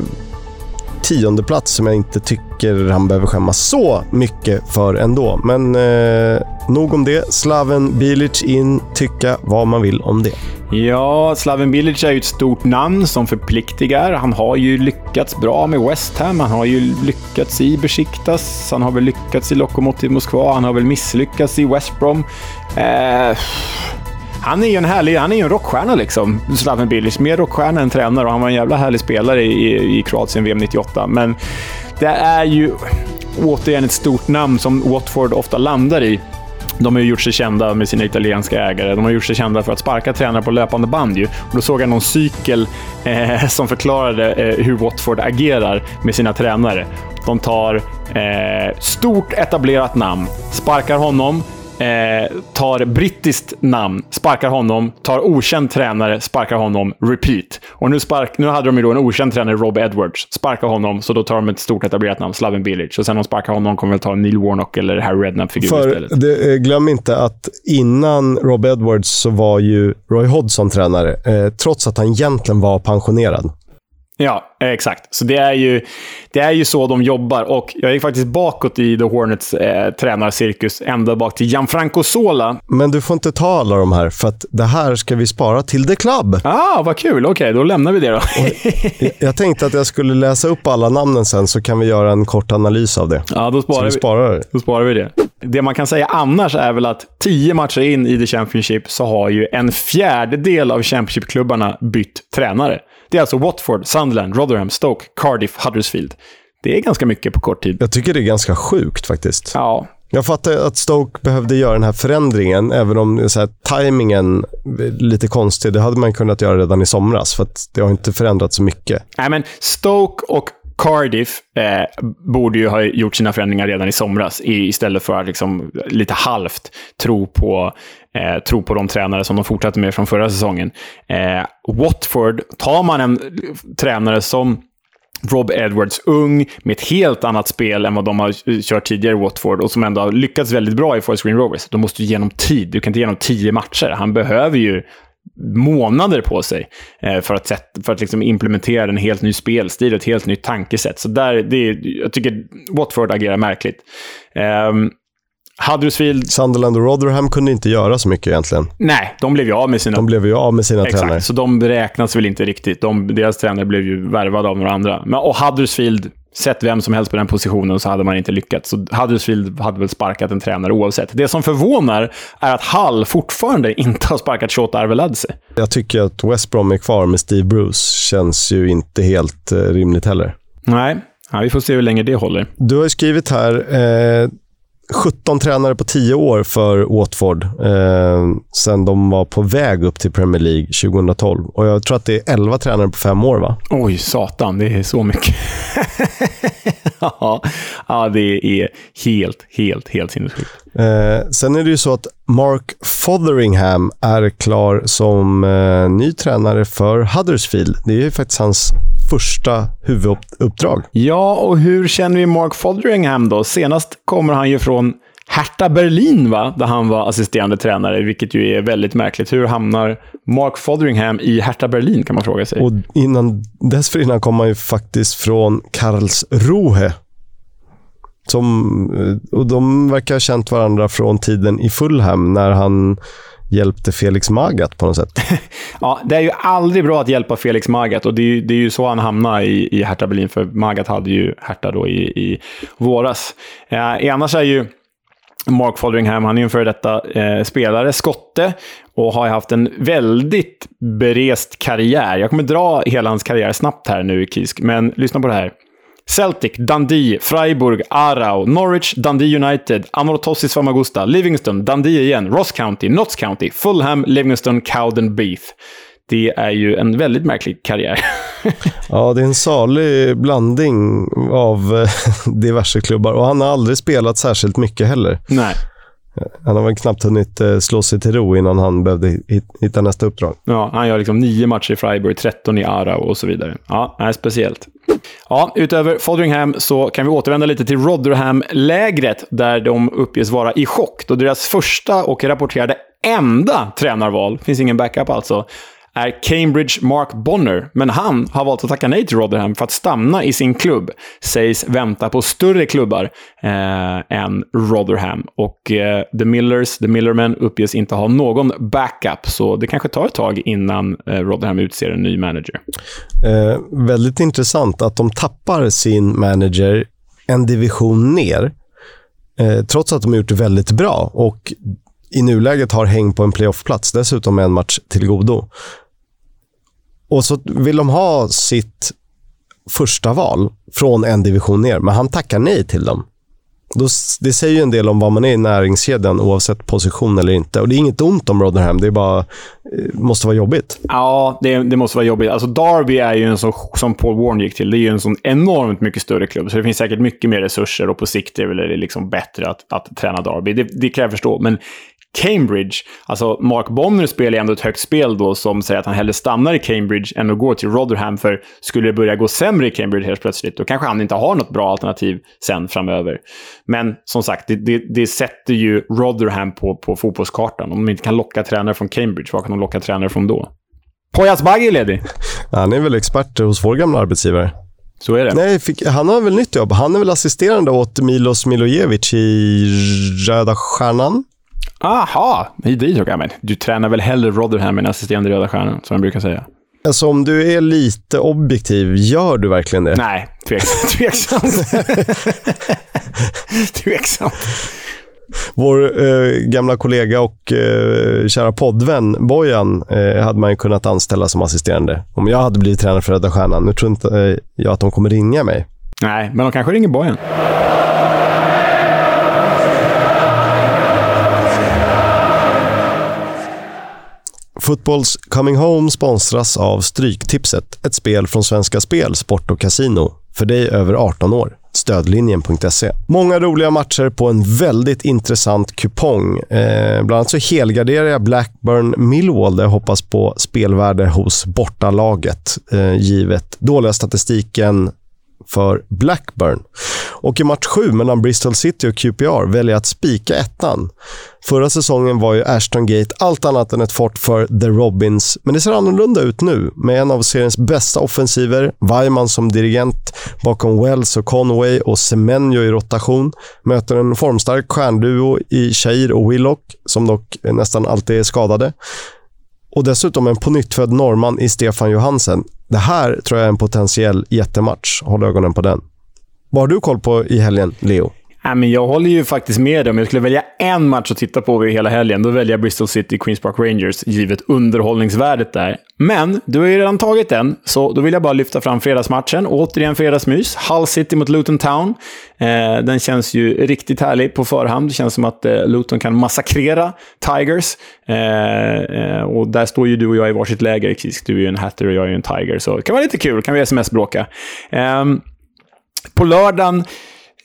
tionde plats som jag inte tycker han behöver skämmas så mycket för ändå. Men eh, nog om det. Slaven Bilic in, tycka vad man vill om det. Ja, Slaven Bilic är ju ett stort namn som förpliktigar. Han har ju lyckats bra med West Ham. Han har ju lyckats i Besiktas. Han har väl lyckats i Lokomotiv Moskva. Han har väl misslyckats i West Brom. Eh, han är ju en härlig, han är ju en rockstjärna liksom, Slaven Bilic. Mer rockstjärna än tränare och han var en jävla härlig spelare i, i Kroatien VM 98. Men det är ju återigen ett stort namn som Watford ofta landar i. De har ju gjort sig kända med sina italienska ägare. De har gjort sig kända för att sparka tränare på löpande band. Ju. Och då såg jag någon cykel eh, som förklarade eh, hur Watford agerar med sina tränare. De tar eh, stort etablerat namn, sparkar honom, eh, tar brittiskt namn, sparkar honom, tar okänd tränare, sparkar honom, repeat. Och nu, spark, nu hade de ju då en okänd tränare, Rob Edwards, sparkar honom, så då tar de ett stort etablerat namn, Slaven Bilic. Och sen de sparkar honom kommer de ta Neil Warnock eller Harry Redknapp-figur istället. Det, eh, glöm inte att innan Rob Edwards så var ju Roy Hodgson tränare, eh, trots att han egentligen var pensionerad. Ja, exakt. Så det är, ju, det är ju så de jobbar. Och jag gick faktiskt bakåt i The Hornets eh, tränarcirkus, ända bak till Gianfranco Sola. Men du får inte ta alla de här, för att det här ska vi spara till The Club. Ah, vad kul. Okej, okay, då lämnar vi det då. jag tänkte att jag skulle läsa upp alla namnen sen, så kan vi göra en kort analys av det. Ja, då sparar, vi, sparar. då sparar vi det. Det man kan säga annars är väl att tio matcher in i The Championship så har ju en fjärdedel av Championship-klubbarna bytt tränare. Det är alltså Watford, Sunderland, Rotherham, Stoke, Cardiff, Huddersfield. Det är ganska mycket på kort tid. Jag tycker det är ganska sjukt faktiskt. Ja. Jag fattar att Stoke behövde göra den här förändringen, även om så här, tajmingen är lite konstig. Det hade man kunnat göra redan i somras, för det har inte förändrats så mycket. Nej, men Stoke och Cardiff eh, borde ju ha gjort sina förändringar redan i somras istället för att liksom, lite halvt tro på, eh, tro på de tränare som de fortsatte med från förra säsongen. Eh, Watford, tar man en tränare som Rob Edwards, ung, med ett helt annat spel än vad de har kört tidigare i Watford och som ändå har lyckats väldigt bra i Forest Green Rovers. De måste ge honom tid. Du kan inte ge honom tio matcher. Han behöver ju månader på sig eh, för att, sätt, för att liksom implementera en helt ny spelstil, och ett helt nytt tankesätt. Så där, det, jag tycker Watford agerar märkligt. Um, Huddersfield... Sunderland och Rotherham kunde inte göra så mycket egentligen. Nej, de blev ju av med sina... De blev ju av med sina Exakt, tränare. så de räknas väl inte riktigt. De, deras tränare blev ju värvade av några andra. Men, och Huddersfield sett vem som helst på den positionen så hade man inte lyckats. Så Huddersfield hade väl sparkat en tränare oavsett. Det som förvånar är att Hall fortfarande inte har sparkat Shota Arveladze. Jag tycker att West Brom är kvar med Steve Bruce. Känns ju inte helt eh, rimligt heller. Nej, ja, vi får se hur länge det håller. Du har skrivit här, eh, 17 tränare på 10 år för Watford eh, sen de var på väg upp till Premier League 2012. Och Jag tror att det är 11 tränare på fem år, va? Oj, satan. Det är så mycket. ja, det är helt, helt, helt sinnessjukt. Eh, sen är det ju så att Mark Fotheringham är klar som eh, ny tränare för Huddersfield. Det är ju faktiskt hans första huvuduppdrag. Ja, och hur känner vi Mark Fotheringham då? Senast kommer han ju från Hertha Berlin, va? där han var assisterande tränare, vilket ju är väldigt märkligt. Hur hamnar Mark Fotheringham i Hertha Berlin, kan man fråga sig. Och innan, dessförinnan kom han ju faktiskt från Karlsruhe. Som, eh, och de verkar ha känt varandra från tiden i Fulham, när han hjälpte Felix Magath på något sätt. ja, det är ju aldrig bra att hjälpa Felix Magath och det är ju, det är ju så han hamnade i, i Hertha Berlin, för Magath hade ju Hertha då i, i våras. Eh, annars är ju Mark Fotheringham, han är ju en före detta eh, spelare, skotte, och har haft en väldigt berest karriär. Jag kommer dra hela hans karriär snabbt här nu, Kisk, men lyssna på det här. Celtic, Dundee, Freiburg, Arau, Norwich, Dundee United, Anorthosis Famagusta, Livingston, Dundee igen, Ross County, Notts County, Fulham, Livingston, Cowden Beef. Det är ju en väldigt märklig karriär. ja, det är en salig blandning av eh, diverse klubbar och han har aldrig spelat särskilt mycket heller. Nej. Han har väl knappt hunnit eh, slå sig till ro innan han behövde hitta nästa uppdrag. Ja, han gör liksom nio matcher i Freiburg, 13 i Arau och så vidare. Ja, är speciellt. Ja, utöver Fodringham så kan vi återvända lite till Rotherham-lägret, där de uppges vara i chock, då deras första och rapporterade enda tränarval, finns ingen backup alltså, är Cambridge Mark Bonner, men han har valt att tacka nej till Rotherham för att stanna i sin klubb. Sägs vänta på större klubbar eh, än Rotherham. Och eh, The Millers, The Millermen, uppges inte ha någon backup, så det kanske tar ett tag innan eh, Rotherham utser en ny manager. Eh, väldigt intressant att de tappar sin manager en division ner, eh, trots att de har gjort det väldigt bra. Och i nuläget har häng på en playoffplats, dessutom en match till godo. Och så vill de ha sitt första val från en division ner, men han tackar nej till dem. Då, det säger ju en del om vad man är i näringskedjan oavsett position eller inte. Och det är inget ont om Rotherham, det är bara, eh, måste vara jobbigt. Ja, det, det måste vara jobbigt. Alltså Derby är ju en sån, som Paul Warren gick till, det är ju en sån enormt mycket större klubb. Så det finns säkert mycket mer resurser och på sikt är det liksom bättre att, att träna Derby. Det, det kan jag förstå. Men Cambridge. Alltså, Mark Bonner spelar ändå ett högt spel då som säger att han hellre stannar i Cambridge än att gå till Rotherham, för skulle det börja gå sämre i Cambridge helt plötsligt, då kanske han inte har något bra alternativ sen framöver. Men som sagt, det, det, det sätter ju Rotherham på, på fotbollskartan. Om de inte kan locka tränare från Cambridge, vad kan de locka tränare från då? Poyas Bagge är ledig. Han är väl expert hos vår gamla arbetsgivare. Så är det. Nej, fick, han har väl nytt jobb. Han är väl assisterande åt Milos Milojevic i Röda Stjärnan. Aha, dit jag men Du tränar väl hellre Rotherham än assisterande Röda Stjärnan, som jag brukar säga. Alltså om du är lite objektiv, gör du verkligen det? Nej, tveksamt. tveksamt. tveksamt. Vår eh, gamla kollega och eh, kära poddvän Bojan eh, hade man ju kunnat anställa som assisterande. Om jag hade blivit tränare för Röda Stjärnan. Nu tror inte eh, jag att de kommer ringa mig. Nej, men de kanske ringer Bojan. Fotbolls Coming Home sponsras av Stryktipset, ett spel från Svenska Spel, Sport och Casino. För dig över 18 år. Stödlinjen.se. Många roliga matcher på en väldigt intressant kupong. Eh, bland annat så helgarderar jag Blackburn Millwall där jag hoppas på spelvärde hos bortalaget. Eh, givet dåliga statistiken, för Blackburn. Och i match 7 mellan Bristol City och QPR väljer jag att spika ettan. Förra säsongen var ju Ashton Gate allt annat än ett fort för The Robins, men det ser annorlunda ut nu med en av seriens bästa offensiver, Weimann som dirigent bakom Wells och Conway och Semenyo i rotation, möter en formstark stjärnduo i Shair och Willock, som dock nästan alltid är skadade. Och dessutom en pånyttfödd norrman i Stefan Johansen. Det här tror jag är en potentiell jättematch. Håll ögonen på den. Vad har du koll på i helgen, Leo? Ja, men jag håller ju faktiskt med dig. Om jag skulle välja en match att titta på hela helgen, då väljer jag Bristol City Queens Park Rangers, givet underhållningsvärdet där. Men du har ju redan tagit den, så då vill jag bara lyfta fram fredagsmatchen. Återigen fredagsmys. Hull City mot Luton Town. Eh, den känns ju riktigt härlig på förhand. Det känns som att eh, Luton kan massakrera Tigers. Eh, eh och där står ju du och jag i varsitt läger, Kisk. Du är ju en Hatter och jag är ju en Tiger, så det kan vara lite kul. kan vi sms-bråka. Ehm, på lördagen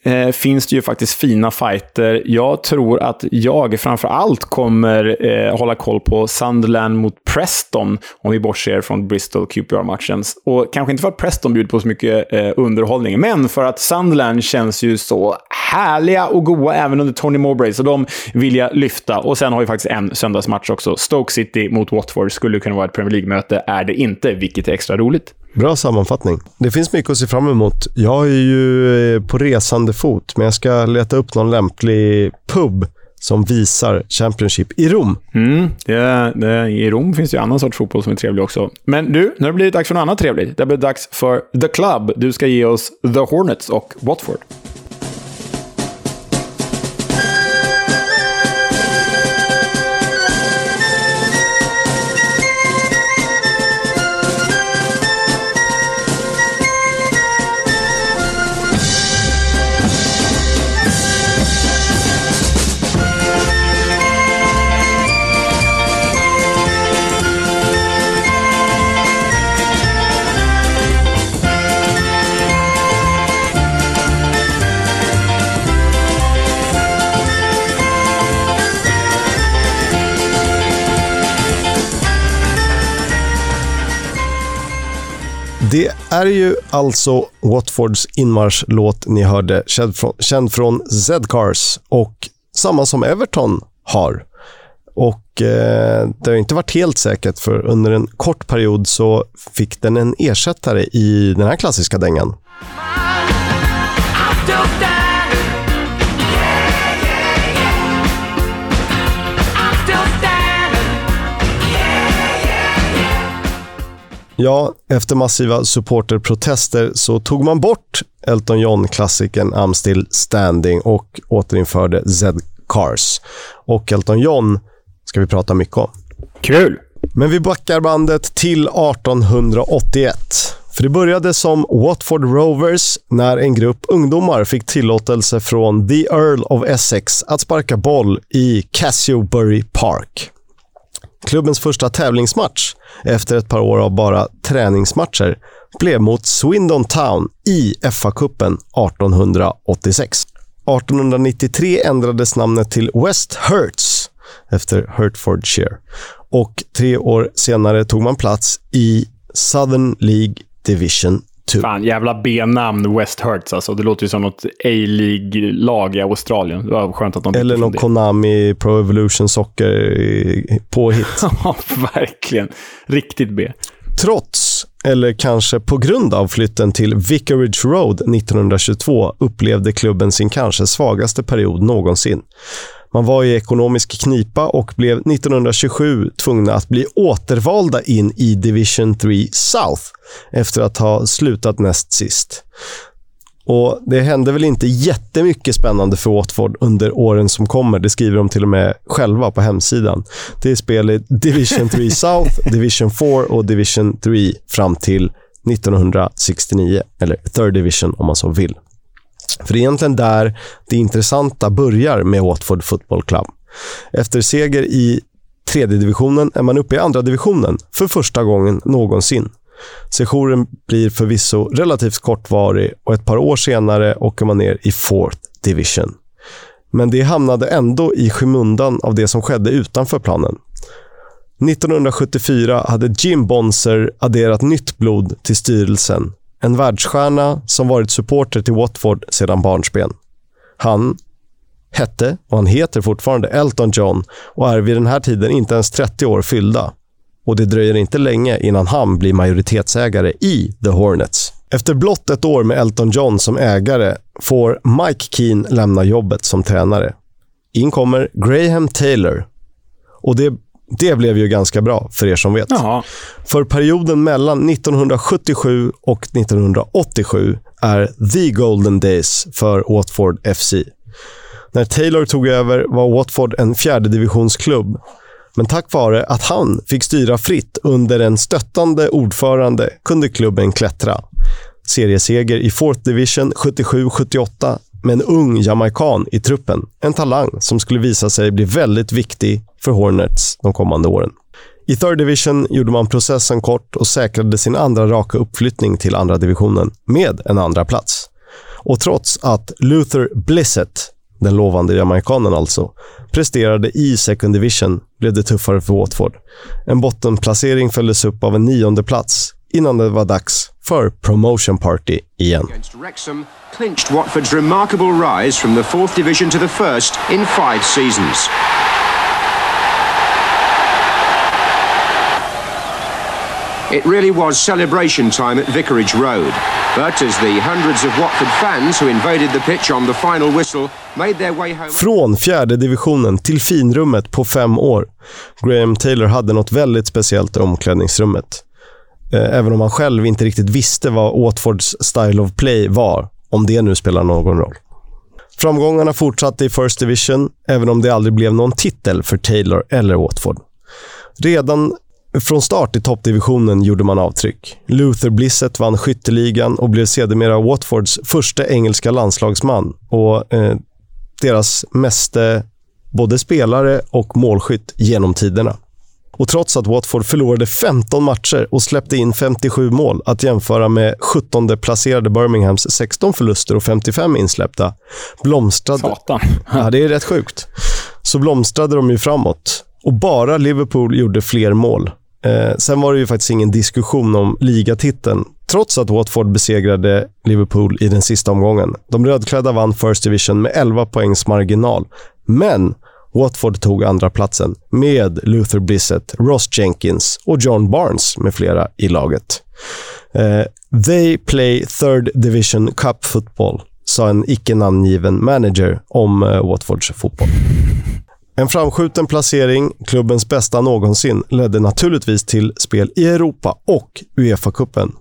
eh, finns det ju faktiskt fina fighter. Jag tror att jag framför allt kommer eh, hålla koll på Sunderland mot Preston, om vi bortser från Bristol QPR-matchen. Och kanske inte för att Preston bjuder på så mycket eh, underhållning, men för att Sunderland känns ju så härliga och goa även under Tony Mowbray, så de vill jag lyfta. Och sen har vi faktiskt en söndagsmatch också. Stoke City mot Watford skulle kunna vara ett Premier League-möte, är det inte, vilket är extra roligt. Bra sammanfattning. Det finns mycket att se fram emot. Jag är ju eh, på resande fot, men jag ska leta upp någon lämplig pub som visar Championship i Rom. Mm, det, det, I Rom finns det ju annan sorts fotboll som är trevlig också. Men du, nu har det blivit dags för något annat trevligt. Det blir dags för The Club. Du ska ge oss The Hornets och Watford. Är ju alltså Watfords inmarschlåt ni hörde, känd från, känd från Z-Cars och samma som Everton har. Och eh, det har inte varit helt säkert, för under en kort period så fick den en ersättare i den här klassiska dängan. Ja, efter massiva supporterprotester så tog man bort Elton John-klassikern I'm still standing och återinförde Z-Cars. Och Elton John ska vi prata mycket om. Kul! Men vi backar bandet till 1881. För det började som Watford Rovers när en grupp ungdomar fick tillåtelse från The Earl of Essex att sparka boll i Casiobury Park. Klubbens första tävlingsmatch, efter ett par år av bara träningsmatcher, blev mot Swindon Town i FA-cupen 1886. 1893 ändrades namnet till West Herts efter Hertfordshire och tre år senare tog man plats i Southern League Division 2. Fan, jävla B-namn West Hertz alltså. Det låter ju som något A-League-lag i Australien. Det var skönt att de Eller någon Konami Pro Evolution Soccer påhitt. ja, verkligen. Riktigt B. Trots, eller kanske på grund av flytten till Vicarage Road 1922 upplevde klubben sin kanske svagaste period någonsin. Man var i ekonomisk knipa och blev 1927 tvungna att bli återvalda in i Division 3 South efter att ha slutat näst sist. Och Det hände väl inte jättemycket spännande för Watford under åren som kommer. Det skriver de till och med själva på hemsidan. Det är spel i Division 3 South, Division 4 och Division 3 fram till 1969, eller Third Division om man så vill. För det är egentligen där det intressanta börjar med Watford Football Club. Efter seger i tredje divisionen är man uppe i andra divisionen för första gången någonsin. Sessionen blir förvisso relativt kortvarig och ett par år senare åker man ner i Fourth Division. Men det hamnade ändå i skymundan av det som skedde utanför planen. 1974 hade Jim Bonser adderat nytt blod till styrelsen en världsstjärna som varit supporter till Watford sedan barnsben. Han hette, och han heter fortfarande, Elton John och är vid den här tiden inte ens 30 år fyllda. Och det dröjer inte länge innan han blir majoritetsägare i The Hornets. Efter blott ett år med Elton John som ägare får Mike Keane lämna jobbet som tränare. In kommer Graham Taylor. Och det det blev ju ganska bra, för er som vet. Jaha. För perioden mellan 1977 och 1987 är the golden days för Watford FC. När Taylor tog över var Watford en fjärde divisionsklubb. Men tack vare att han fick styra fritt under en stöttande ordförande kunde klubben klättra. Serieseger i Fourth Division 77-78 med en ung jamaican i truppen. En talang som skulle visa sig bli väldigt viktig för Hornets de kommande åren. I Third Division gjorde man processen kort och säkrade sin andra raka uppflyttning till andra divisionen med en andra plats. Och trots att Luther Blissett, den lovande jamaikanen alltså, presterade i Second Division blev det tuffare för Watford. En bottenplacering följdes upp av en nionde plats innan det var dags för Promotion Party igen. Wrexham clinched Watford's remarkable rise from the fourth division to the first in five seasons. It really was celebration time at Vicarage Road. But as the hundreds of Watford fans who invaded the pitch on the final whistle made their way home... Från fjärde divisionen till finrummet på fem år. Graham Taylor hade något väldigt speciellt i omklädningsrummet. Eh, även om han själv inte riktigt visste vad Watfords style of play var, om det nu spelar någon roll. Framgångarna fortsatte i First Division, även om det aldrig blev någon titel för Taylor eller Watford. Redan från start i toppdivisionen gjorde man avtryck. Luther Blissett vann skytteligan och blev sedermera Watfords första engelska landslagsman och eh, deras meste både spelare och målskytt genom tiderna. Och trots att Watford förlorade 15 matcher och släppte in 57 mål, att jämföra med 17 placerade Birminghams 16 förluster och 55 insläppta, blomstrade... Satan. ja, det är rätt sjukt. Så blomstrade de ju framåt. Och bara Liverpool gjorde fler mål. Eh, sen var det ju faktiskt ingen diskussion om ligatiteln, trots att Watford besegrade Liverpool i den sista omgången. De rödklädda vann First Division med 11 poängs marginal. Men Watford tog andra platsen med Luther Blissett, Ross Jenkins och John Barnes med flera i laget. Uh, they play third division cup football, sa en icke namngiven manager om uh, Watfords fotboll. En framskjuten placering, klubbens bästa någonsin, ledde naturligtvis till spel i Europa och Uefa-cupen.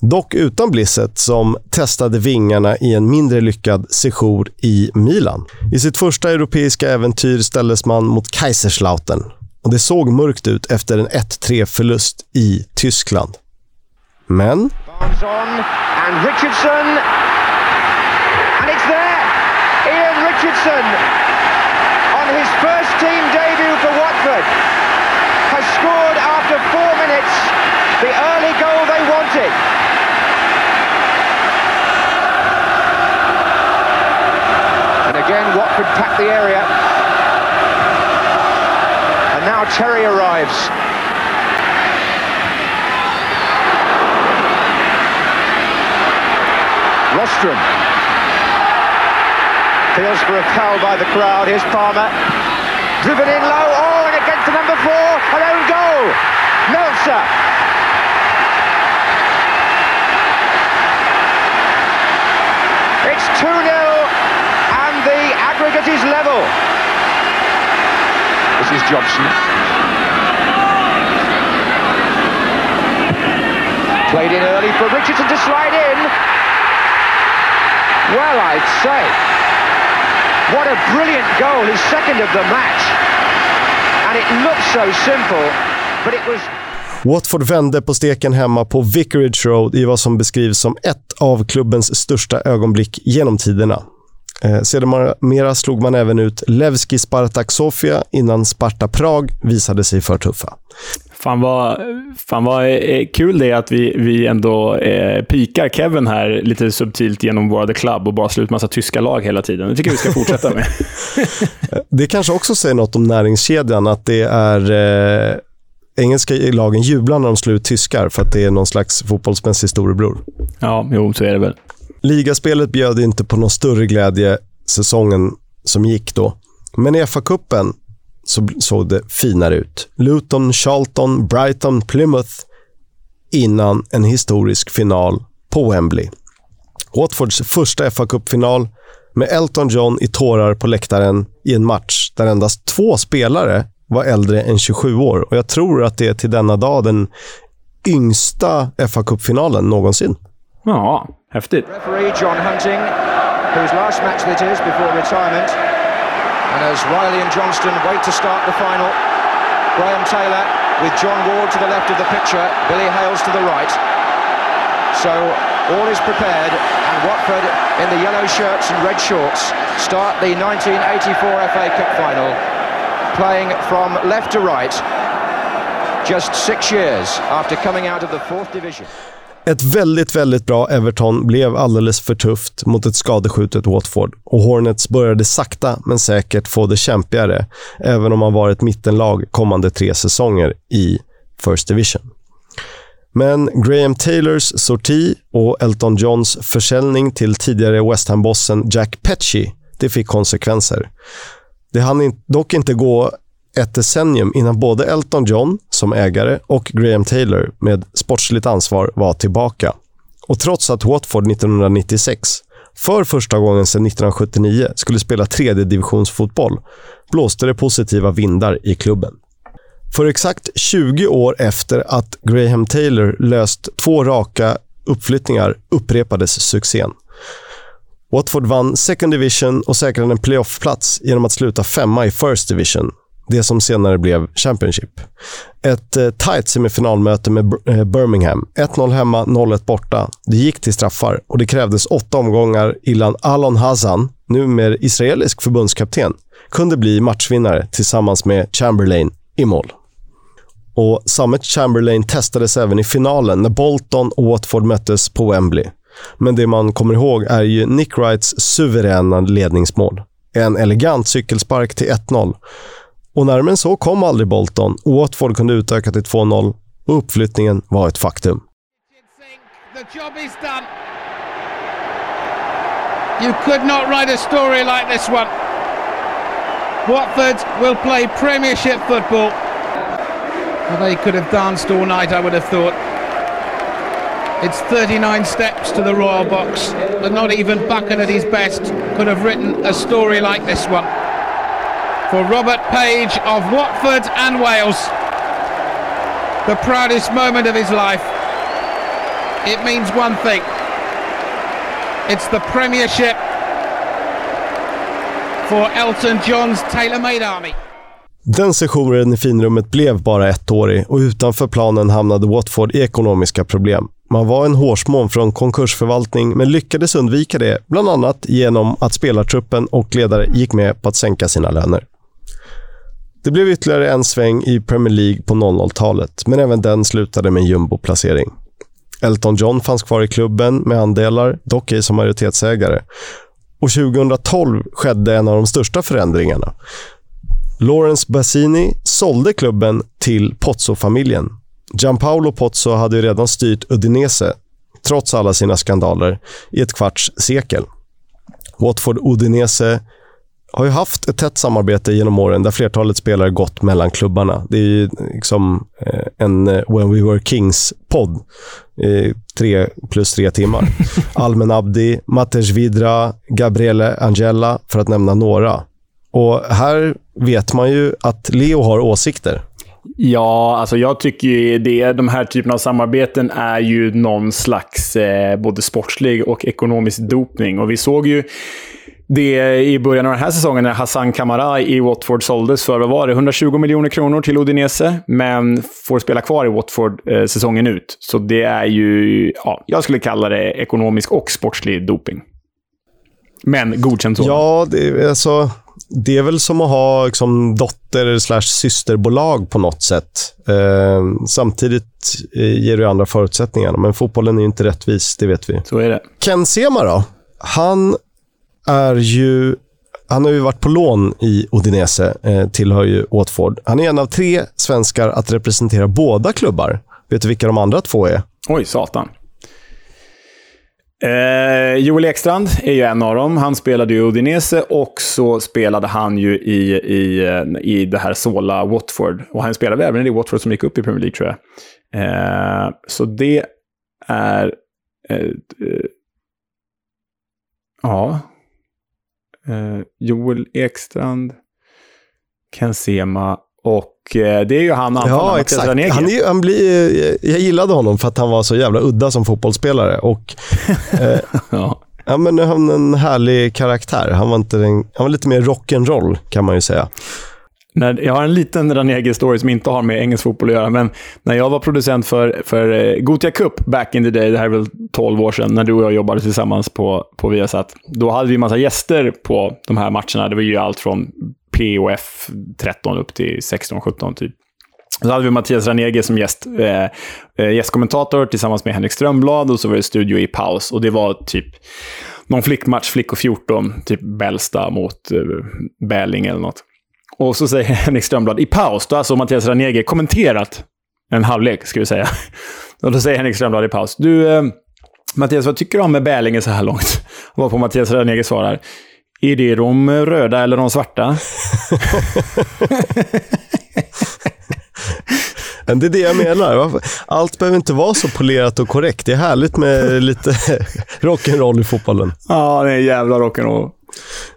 Dock utan Blisset som testade vingarna i en mindre lyckad sejour i Milan. I sitt första europeiska äventyr ställdes man mot Kaiserslautern och det såg mörkt ut efter en 1-3 förlust i Tyskland. Men Barnson and Richardson, and it's there! Ian Richardson, on his first team debut for Watford, has scored after four minutes the early goal they wanted. And again, Watford packed the area. And now Terry arrives. Rostrom feels for a foul by the crowd. Here's Palmer. Driven in low. Oh, and against the number four. An own goal. Meltzer. It's 2 0, and the aggregate is level. This is Johnson. Played in early for Richardson to slide in. Well, I'd say. What a brilliant goal, his second of the match. And it looked so simple, but it was Watford vände på steken hemma på Vicarage Road i vad som beskrivs som ett av klubbens största ögonblick genom tiderna. Eh, sedermera slog man även ut Levski Spartak Sofia innan Sparta Prag visade sig för tuffa. Fan vad, fan vad eh, kul det är att vi, vi ändå eh, pikar Kevin här lite subtilt genom våra The Club och bara slår ut massa tyska lag hela tiden. Det tycker jag vi ska fortsätta med. det kanske också säger något om näringskedjan, att det är eh, engelska lagen jublar när de slår ut tyskar för att det är någon slags fotbollsmässig storebror. Ja, jo, så är det väl. Ligaspelet bjöd inte på någon större glädje säsongen som gick då. Men i FA-cupen så såg det finare ut. Luton, Charlton, Brighton, Plymouth innan en historisk final på Wembley. Watfords första FA-cupfinal med Elton John i tårar på läktaren i en match där endast två spelare var äldre än 27 år. Och Jag tror att det är till denna dag den yngsta FA-cupfinalen någonsin. Ja, häftigt. Referee John Hunting, whose last match it is before retirement. And as Riley and Johnston wait to start the final, Graham Taylor with John Ward to the left of the picture, Billy Hales to the right. So all is prepared, and Watford in the yellow shirts and red shorts start the 1984 FA Cup final, playing from left to right, just six years after coming out of the fourth division. Ett väldigt, väldigt bra Everton blev alldeles för tufft mot ett skadeskjutet Watford och Hornets började sakta men säkert få det kämpigare, även om man var ett mittenlag kommande tre säsonger i First Division. Men Graham Taylors sorti och Elton Johns försäljning till tidigare West Ham-bossen Jack Petchy, det fick konsekvenser. Det hann dock inte gå ett decennium innan både Elton John som ägare och Graham Taylor med sportsligt ansvar var tillbaka. Och trots att Watford 1996, för första gången sedan 1979, skulle spela tredje divisionsfotboll blåste det positiva vindar i klubben. För exakt 20 år efter att Graham Taylor löst två raka uppflyttningar upprepades succén. Watford vann Second Division och säkrade en playoffplats genom att sluta femma i First Division det som senare blev Championship. Ett eh, tight semifinalmöte med eh, Birmingham. 1-0 hemma, 0-1 borta. Det gick till straffar och det krävdes åtta omgångar innan Alon Hazan, numera israelisk förbundskapten, kunde bli matchvinnare tillsammans med Chamberlain i mål. Och samme Chamberlain testades även i finalen när Bolton och Watford möttes på Wembley. Men det man kommer ihåg är ju Nick Wrights suveräna ledningsmål. En elegant cykelspark till 1-0 och närmare än så kom aldrig Bolton och Watford kunde utöka till 2-0 och uppflyttningen var ett faktum. You could not write a story like this one. Watford will play Premiership football. Well, they could have danced all night, I would have thought. It's 39 steps to the Royal Box, but not even Bucket at his best could have written a story like this one for Robert Page of Watford and Wales. The proudest moment of his life. It means one thing. It's the Premiership for Elton Johns tailor-made army. Den sessionen i finrummet blev bara ettårig och utanför planen hamnade Watford i ekonomiska problem. Man var en hårsmån från konkursförvaltning, men lyckades undvika det, bland annat genom att spelartruppen och ledare gick med på att sänka sina löner. Det blev ytterligare en sväng i Premier League på 00-talet, men även den slutade med en jumboplacering. Elton John fanns kvar i klubben med andelar, dock ej som majoritetsägare. Och 2012 skedde en av de största förändringarna. Lawrence Bassini sålde klubben till Pozzo-familjen. Gianpaolo Pozzo hade ju redan styrt Udinese, trots alla sina skandaler, i ett kvarts sekel. Watford-Udinese har ju haft ett tätt samarbete genom åren där flertalet spelare gått mellan klubbarna. Det är ju liksom eh, en eh, When We Were Kings-podd. Tre plus tre timmar. Almen Abdi, Matej Vidra, Gabriele Angela, för att nämna några. Och här vet man ju att Leo har åsikter. Ja, alltså jag tycker ju det. De här typen av samarbeten är ju någon slags eh, både sportslig och ekonomisk dopning. Och vi såg ju det i början av den här säsongen när Hassan Kamara i Watford såldes för, vad var det, 120 miljoner kronor till Udinese, men får spela kvar i Watford eh, säsongen ut. Så det är ju, ja, jag skulle kalla det ekonomisk och sportslig doping. Men godkänt så. Ja, det är, alltså, det är väl som att ha liksom, dotter slash systerbolag på något sätt. Eh, samtidigt eh, ger det andra förutsättningar, men fotbollen är inte rättvis, det vet vi. Så är det. Ken Sema då? Han är ju... Han har ju varit på lån i Udinese, eh, tillhör ju Watford. Han är en av tre svenskar att representera båda klubbar. Vet du vilka de andra två är? Oj, satan. Eh, Joel Ekstrand är ju en av dem. Han spelade i Udinese och så spelade han ju i, i, eh, i det här Sola Watford. Och han spelade även i Watford som gick upp i Premier League, tror jag. Eh, så det är... Eh, eh ja, eh, Joel Ekstrand, Ken Sema och eh, det är ju han Ja, exakt. Han är, han blir, jag gillade honom för att han var så jävla udda som fotbollsspelare. Och, eh, ja. ja. men han en härlig karaktär. Han var, inte en, han var lite mer rock'n'roll kan man ju säga. När, jag har en liten Ranegi-story som inte har med engelsk fotboll att göra, men när jag var producent för, för eh, Gotia Cup back in the day, det här är väl 12 år sedan, när du och jag jobbade tillsammans på, på Viasat, då hade vi en massa gäster på de här matcherna. Det var ju allt från POF 13 upp till 16-17 typ. Så hade vi Mattias Ranege som gäst, eh, eh, gästkommentator tillsammans med Henrik Strömblad och så var det studio i paus. Och det var typ någon flickmatch, Flickor 14, typ Bällsta mot eh, Bäling eller något. Och så säger Henrik Strömblad i paus, då har alltså Mattias Ranege kommenterat en halvlek, ska vi säga. Och då säger Henrik Strömblad i paus, du eh, Mattias, vad tycker du om med Bälinge så här långt? Varpå Mattias Ranege svarar, är det de röda eller de svarta? det är det jag menar. Allt behöver inte vara så polerat och korrekt. Det är härligt med lite rock'n'roll i fotbollen. Ja, det är jävla rock'n'roll.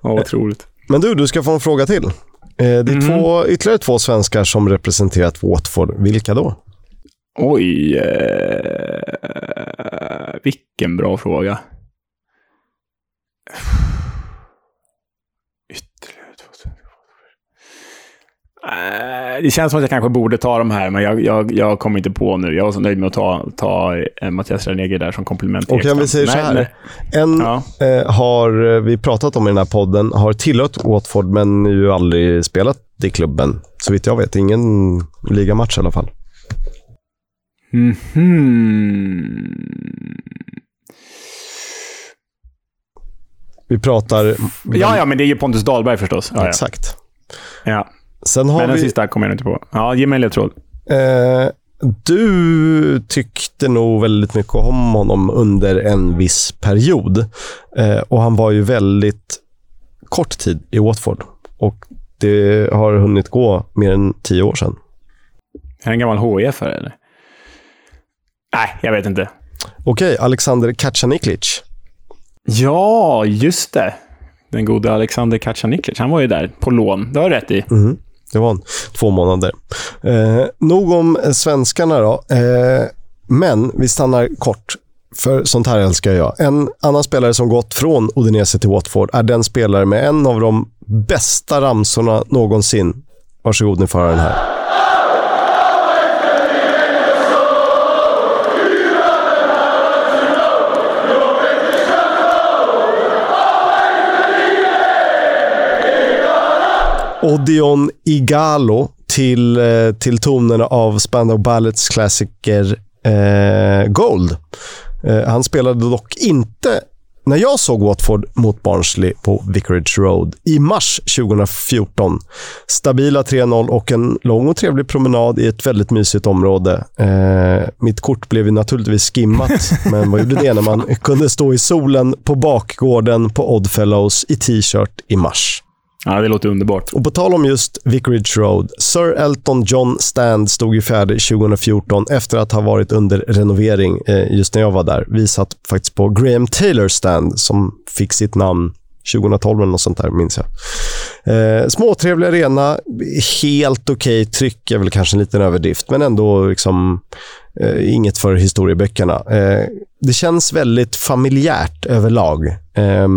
Ja, otroligt. Men du, du ska få en fråga till. Eh, det är mm. två, ytterligare två svenskar som representerat Watford. Vilka då? Oj, eh, vilken bra fråga. Ytterligare två eh, Det känns som att jag kanske borde ta de här, men jag, jag, jag kommer inte på nu. Jag var så nöjd med att ta, ta eh, Mattias Ranege där som komplement. Och kan vi säga så här. En ja. eh, har eh, vi pratat om i den här podden, har tillhört Watford, men ju aldrig spelat i klubben. Så vitt jag vet, ingen ligamatch i alla fall. Mm -hmm. Vi pratar... Ja, ja, men det är ju Pontus Dahlberg förstås. Ja, Exakt. Ja. Sen har men den vi... sista kommer jag inte på. Ja, ge mig en ledtråd. Eh, du tyckte nog väldigt mycket om honom under en viss period. Eh, och han var ju väldigt kort tid i Watford. Och det har hunnit gå mer än tio år sedan. Är han en gammal hif eller? Nej, jag vet inte. Okej, Alexander Kacaniklic. Ja, just det. Den gode Alexander Kacaniklic. Han var ju där på lån. Det har du rätt i. Mm. Det var en, två månader. Eh, nog om eh, svenskarna då. Eh, men vi stannar kort, för sånt här älskar jag. En annan spelare som gått från Odinese till Watford är den spelare med en av de bästa ramsorna någonsin. Varsågod, ni får höra den här. Odion Igalo till, eh, till tonerna av Spandau Ballets klassiker eh, Gold. Eh, han spelade dock inte när jag såg Watford mot Barnsley på Vicarage Road i mars 2014. Stabila 3-0 och en lång och trevlig promenad i ett väldigt mysigt område. Eh, mitt kort blev ju naturligtvis skimmat, men vad gjorde det när man kunde stå i solen på bakgården på Oddfellows i t-shirt i mars? Ja, det låter underbart. Och på tal om just Vicarage Road. Sir Elton John Stand stod ju färdig 2014 efter att ha varit under renovering eh, just när jag var där. Vi satt faktiskt på Graham Taylor Stand som fick sitt namn 2012 eller något sånt där, minns jag. Eh, småtrevlig arena, helt okej okay. tryck är väl kanske en liten överdrift, men ändå liksom eh, inget för historieböckerna. Eh, det känns väldigt familjärt överlag, eh,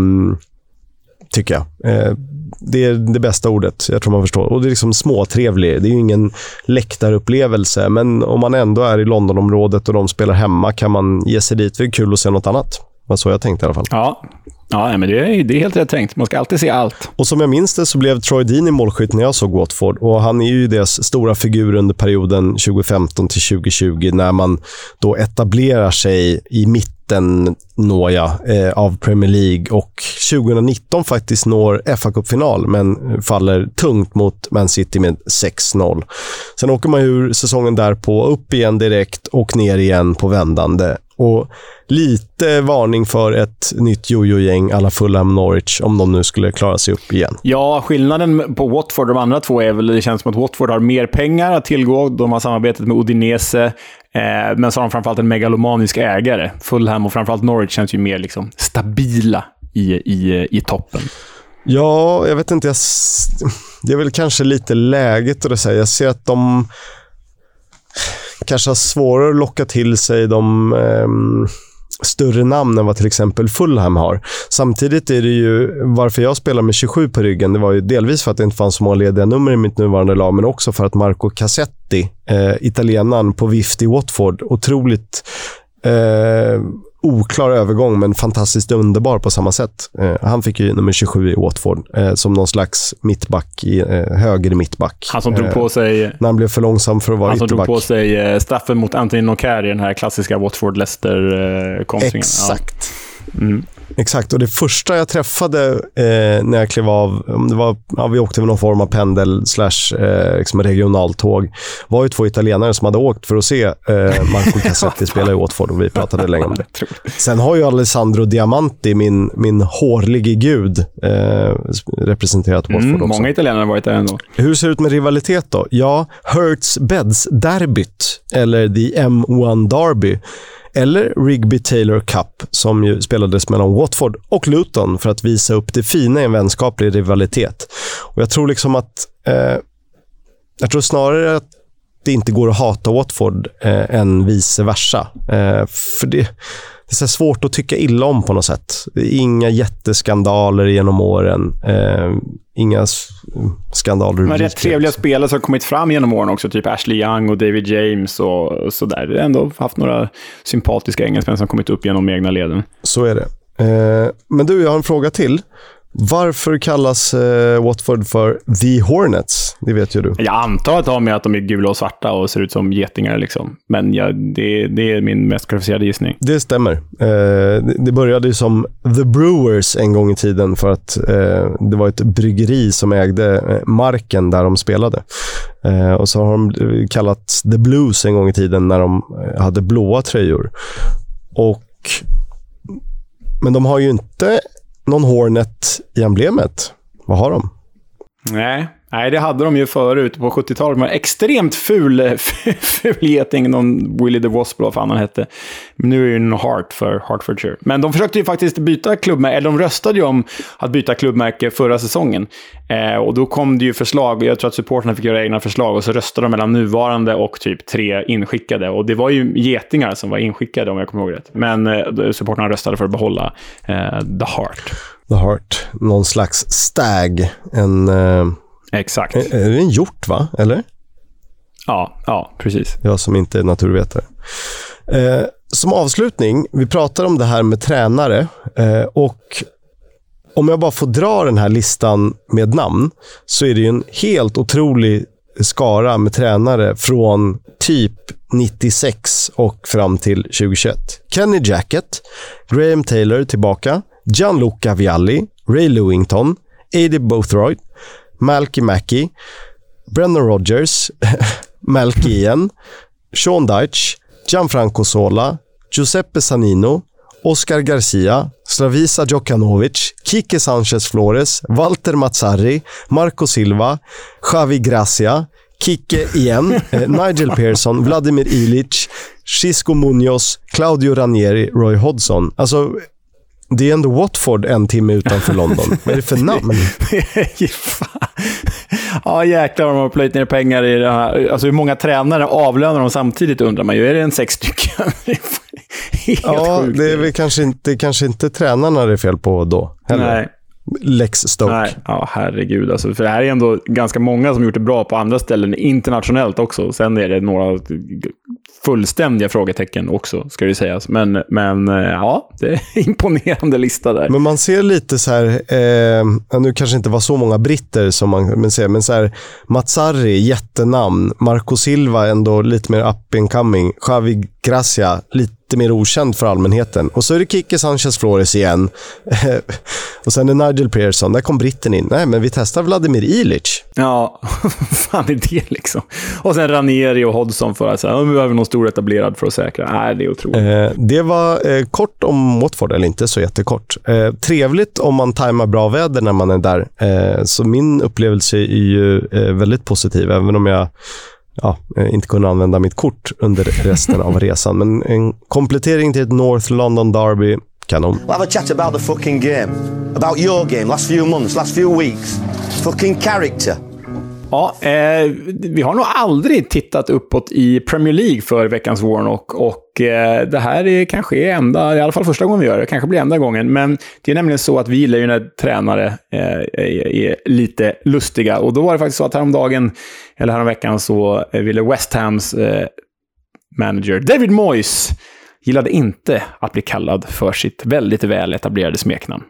tycker jag. Eh, det är det bästa ordet. Jag tror man förstår. Och det är liksom småtrevlig. Det är ju ingen läktarupplevelse, men om man ändå är i Londonområdet och de spelar hemma kan man ge sig dit. Det är kul att se något annat. Var så jag tänkte i alla fall. Ja, Ja, men det är, det är helt rätt tänkt. Man ska alltid se allt. Och som jag minns det så blev Troy Deeney målskytt när jag såg Watford. Och han är ju deras stora figur under perioden 2015 till 2020 när man då etablerar sig i mitten nåja, eh, av Premier League och 2019 faktiskt når FA-cupfinal men faller tungt mot Man City med 6-0. Sen åker man ur säsongen därpå, upp igen direkt och ner igen på vändande. Och lite varning för ett nytt jojo-gäng alla Fulham Norwich om de nu skulle klara sig upp igen. Ja, skillnaden på Watford och de andra två är väl det känns som att Watford har mer pengar att tillgå. De har samarbetet med Udinese, eh, men så har de framförallt en megalomanisk ägare. Fulham och framförallt Norwich känns ju mer liksom stabila i, i, i toppen. Ja, jag vet inte. Jag, det är väl kanske lite läget att säga. Jag ser att de kanske har svårare att locka till sig de eh, större namn än vad till exempel Fulham har. Samtidigt är det ju, varför jag spelar med 27 på ryggen, det var ju delvis för att det inte fanns så många lediga nummer i mitt nuvarande lag, men också för att Marco Cassetti, eh, italienaren på vift i Watford, otroligt eh, oklar övergång, men fantastiskt underbar på samma sätt. Eh, han fick ju nummer 27 i Watford, eh, som någon slags mittback, i, eh, höger mittback. Han som drog på sig... när han blev för långsam för att vara Han som ytterback. drog på sig straffen mot Anthony Nocker i den här klassiska Watford-Leicester-kontringen. Exakt. Ja. Mm. Exakt, och det första jag träffade eh, när jag klev av, det var, ja, vi åkte med någon form av pendel slash eh, liksom regionaltåg, var ju två italienare som hade åkt för att se eh, Marco Cassetti spela i Watford och vi pratade länge om det. Sen har ju Alessandro Diamanti, min, min hårlige gud, eh, representerat Watford mm, också. Många italienare har varit där ändå. Hur ser det ut med rivalitet då? Ja, Hertz-Beds-derbyt, eller The M1 Derby, eller Rigby Taylor Cup som ju spelades mellan Watford och Luton för att visa upp det fina i en vänskaplig rivalitet. Och Jag tror liksom att... Eh, jag tror snarare att det inte går att hata Watford eh, än vice versa. Eh, för det, det är svårt att tycka illa om på något sätt. Inga jätteskandaler genom åren. Eh, inga skandaler. Men rätt trevliga spelare som har kommit fram genom åren också. Typ Ashley Young och David James och sådär. Det har ändå haft några sympatiska engelsmän som kommit upp genom egna leden. Så är det. Eh, men du, jag har en fråga till. Varför kallas eh, Watford för The Hornets? Det vet ju du. Jag antar att det har med att de är gula och svarta och ser ut som getingar. Liksom. Men ja, det, det, är min mest kvalificerade gissning. Det stämmer. Eh, det började ju som The Brewers en gång i tiden för att eh, det var ett bryggeri som ägde eh, marken där de spelade. Eh, och så har de kallats The Blues en gång i tiden när de eh, hade blåa tröjor. Och men de har ju inte någon Hornet i emblemet. Vad har de? Nej, Nej, det hade de ju förut. På 70-talet var extremt ful, ful geting. Någon Willie the Wasp, eller vad fan han hette. Men nu är det ju en Hart för Hartfordshire. Men de försökte ju faktiskt byta klubbmärke, eller de röstade ju om att byta klubbmärke förra säsongen. Eh, och då kom det ju förslag, jag tror att supporterna fick göra egna förslag, och så röstade de mellan nuvarande och typ tre inskickade. Och det var ju getingar som var inskickade, om jag kommer ihåg rätt. Men eh, supporterna röstade för att behålla eh, The Heart. The Heart. Någon slags stag. En... Eh Exakt. Är, är det en hjort, va? Eller? Ja, ja precis. Jag som inte är naturvetare. Eh, som avslutning, vi pratar om det här med tränare eh, och om jag bara får dra den här listan med namn, så är det ju en helt otrolig skara med tränare från typ 96 och fram till 2021. Kenny Jackett, Graham Taylor tillbaka, Gianluca Vialli, Ray Lewington, Eddie Bothroyd, Malky Mackey, Brennan Rogers, Malky igen, Sean Deitch, Gianfranco Sola, Giuseppe Sanino, Oscar Garcia, Slavisa Djokanovic, Kike Sanchez Flores, Walter Mazzarri, Marco Silva, Xavi Gracia, Kike igen, eh, Nigel Pearson, Vladimir Ilic, Cisco Munoz, Claudio Ranieri, Roy Hodgson. Alltså, det är ändå Watford en timme utanför London. Vad är det för namn? ja, jäklar vad de har plöjt ner pengar i det här. Alltså hur många tränare avlönar de samtidigt undrar man ju. Är det en sex stycken? Ja, sjukt. det är väl kanske inte, kanske inte tränarna det är fel på då heller. Nej. Lex Stoke. Nej, ja, herregud. Alltså, för det här är ändå ganska många som gjort det bra på andra ställen internationellt också. Sen är det några fullständiga frågetecken också, ska det sägas. Men, men eh, ja, det är en imponerande lista där. Men man ser lite så här, eh, nu kanske inte var så många britter som man men ser, men så här, Mazzarri, jättenamn. Marco Silva, ändå lite mer up and coming. Javi Gracia, lite lite mer okänd för allmänheten. Och så är det Kike Sanchez Flores igen. och sen är Nigel Pearson. Där kom britten in. Nej, men vi testar Vladimir Ilic. Ja, fan är det liksom? Och sen Ranieri och Hodgson för att säga, vi behöver någon stor etablerad för att säkra. Nej, det är otroligt. Eh, det var eh, kort om Watford, eller inte så jättekort. Eh, trevligt om man tajmar bra väder när man är där. Eh, så min upplevelse är ju eh, väldigt positiv, även om jag ja, eh, inte kunna använda mitt kort under resten av resan. Men en komplettering till ett North London Derby, kanon. We'll have a chat about the fucking game. About your game, last few months, last few weeks. Fucking character. Ja, eh, vi har nog aldrig tittat uppåt i Premier League för veckans Warnock och eh, det här är kanske enda, i alla fall första gången vi gör det, kanske blir enda gången. Men det är nämligen så att vi gillar ju när tränare eh, är, är, lite lustiga och då var det faktiskt så att häromdagen, eller häromveckan, så ville West Hams eh, manager David Moyes gillade inte att bli kallad för sitt väldigt väl etablerade smeknamn.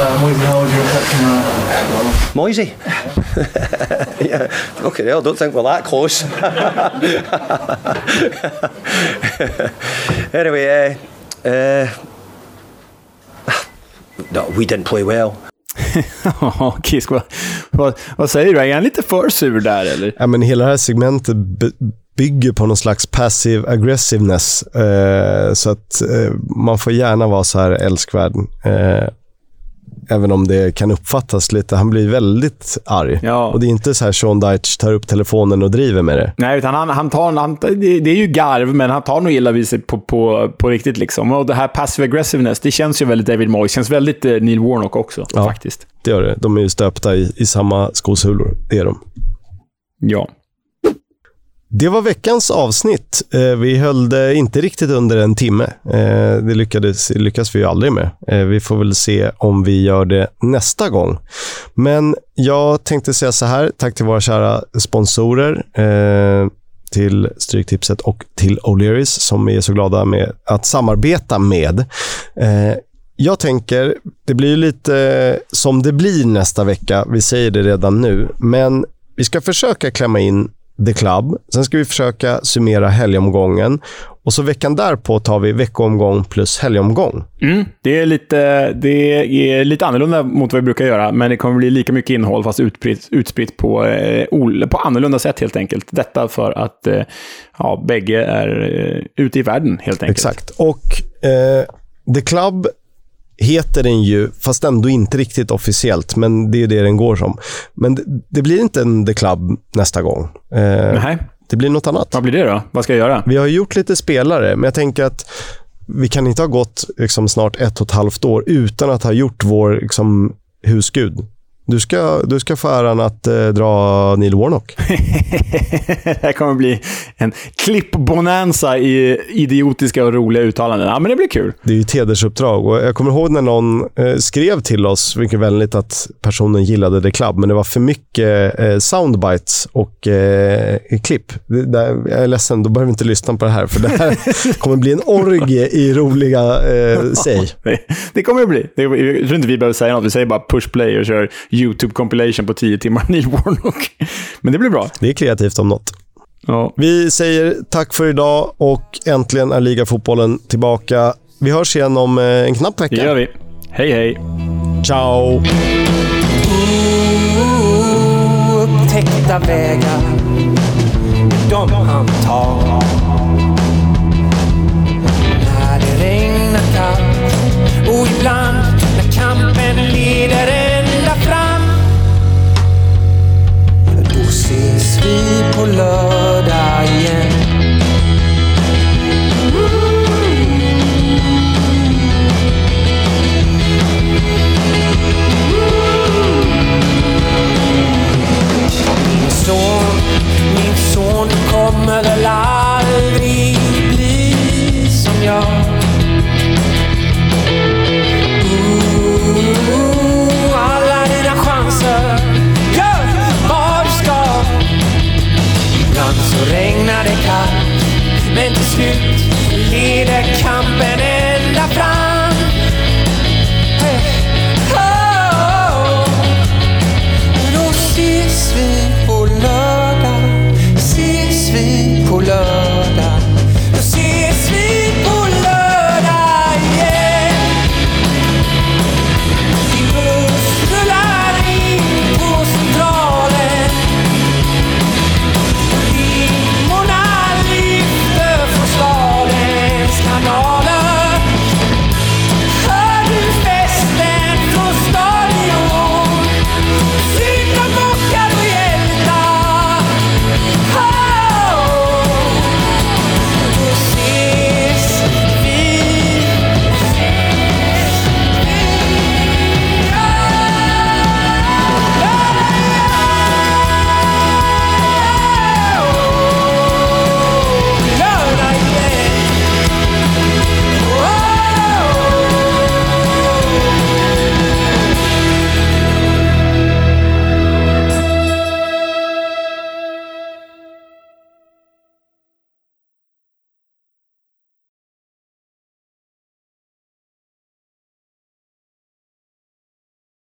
Uh, Moisey, how was your reception? Uh, Moisey? yeah, okay, I don't think we're that close. anyway, uh, uh, no, we didn't play well. Kisk, vad, vad, vad, säger du? Är han lite för sur där eller? Ja, men hela det här segmentet bygger på någon slags passive aggressiveness. Eh, så att eh, man får gärna vara så här älskvärd. Eh, Även om det kan uppfattas lite. Han blir väldigt arg. Ja. Och det är inte så här Sean Deitch tar upp telefonen och driver med det. Nej, utan han, han tar... Han, det är ju garv, men han tar nog illa vid sig på, på, på riktigt. Liksom. Och det här passive aggressiveness, det känns ju väldigt David Moyes. känns väldigt eh, Neil Warnock också, ja, faktiskt. det gör det. De är ju stöpta i, i samma skosulor. Det är de. Ja. Det var veckans avsnitt. Eh, vi höll det inte riktigt under en timme. Eh, det lyckades, lyckas vi ju aldrig med. Eh, vi får väl se om vi gör det nästa gång. Men jag tänkte säga så här. Tack till våra kära sponsorer. Till Stryktipset och till O'Learys som vi är så glada med att samarbeta med. Jag tänker, det blir lite som det blir nästa vecka. Vi säger det redan nu. Men vi ska försöka klämma in The Club. Sen ska vi försöka summera helgomgången. Och så veckan därpå tar vi veckoomgång plus helgomgång. Mm, det, är lite, det är lite annorlunda mot vad vi brukar göra, men det kommer bli lika mycket innehåll fast utspritt, utspritt på, eh, på annorlunda sätt helt enkelt. Detta för att eh, ja, bägge är eh, ute i världen helt enkelt. Exakt. Och eh, The Club heter den ju, fast ändå inte riktigt officiellt, men det är det den går som. Men det, det blir inte en The Club nästa gång. Eh, Nej. Det blir något annat. Vad blir det då? Vad ska jag göra? Vi har gjort lite spelare, men jag tänker att vi kan inte ha gått liksom, snart ett och ett halvt år utan att ha gjort vår liksom, husgud. Du ska, du ska få äran att eh, dra Neil Warnock. det här kommer bli en klipp-bonanza i idiotiska och roliga uttalanden. Ja, men det blir kul. Det är ju ett hedersuppdrag. Och jag kommer ihåg när någon eh, skrev till oss, mycket vänligt, att personen gillade The Club, men det var för mycket eh, soundbites och eh, klipp. Det, där, jag är ledsen, då behöver vi inte lyssna på det här, för det här kommer bli en orgie i roliga eh, säg. Det, kommer det bli. Jag tror inte vi behöver säga något. Vi säger bara push play och kör YouTube compilation på 10 timmar Neil Warnock. Men det blir bra. Det är kreativt om något. Ja. Vi säger tack för idag och äntligen är ligafotbollen tillbaka. Vi hörs igen om eh, en knapp vecka. Det gör vi. Hej, hej. Ciao! upptäckta vägar de han tar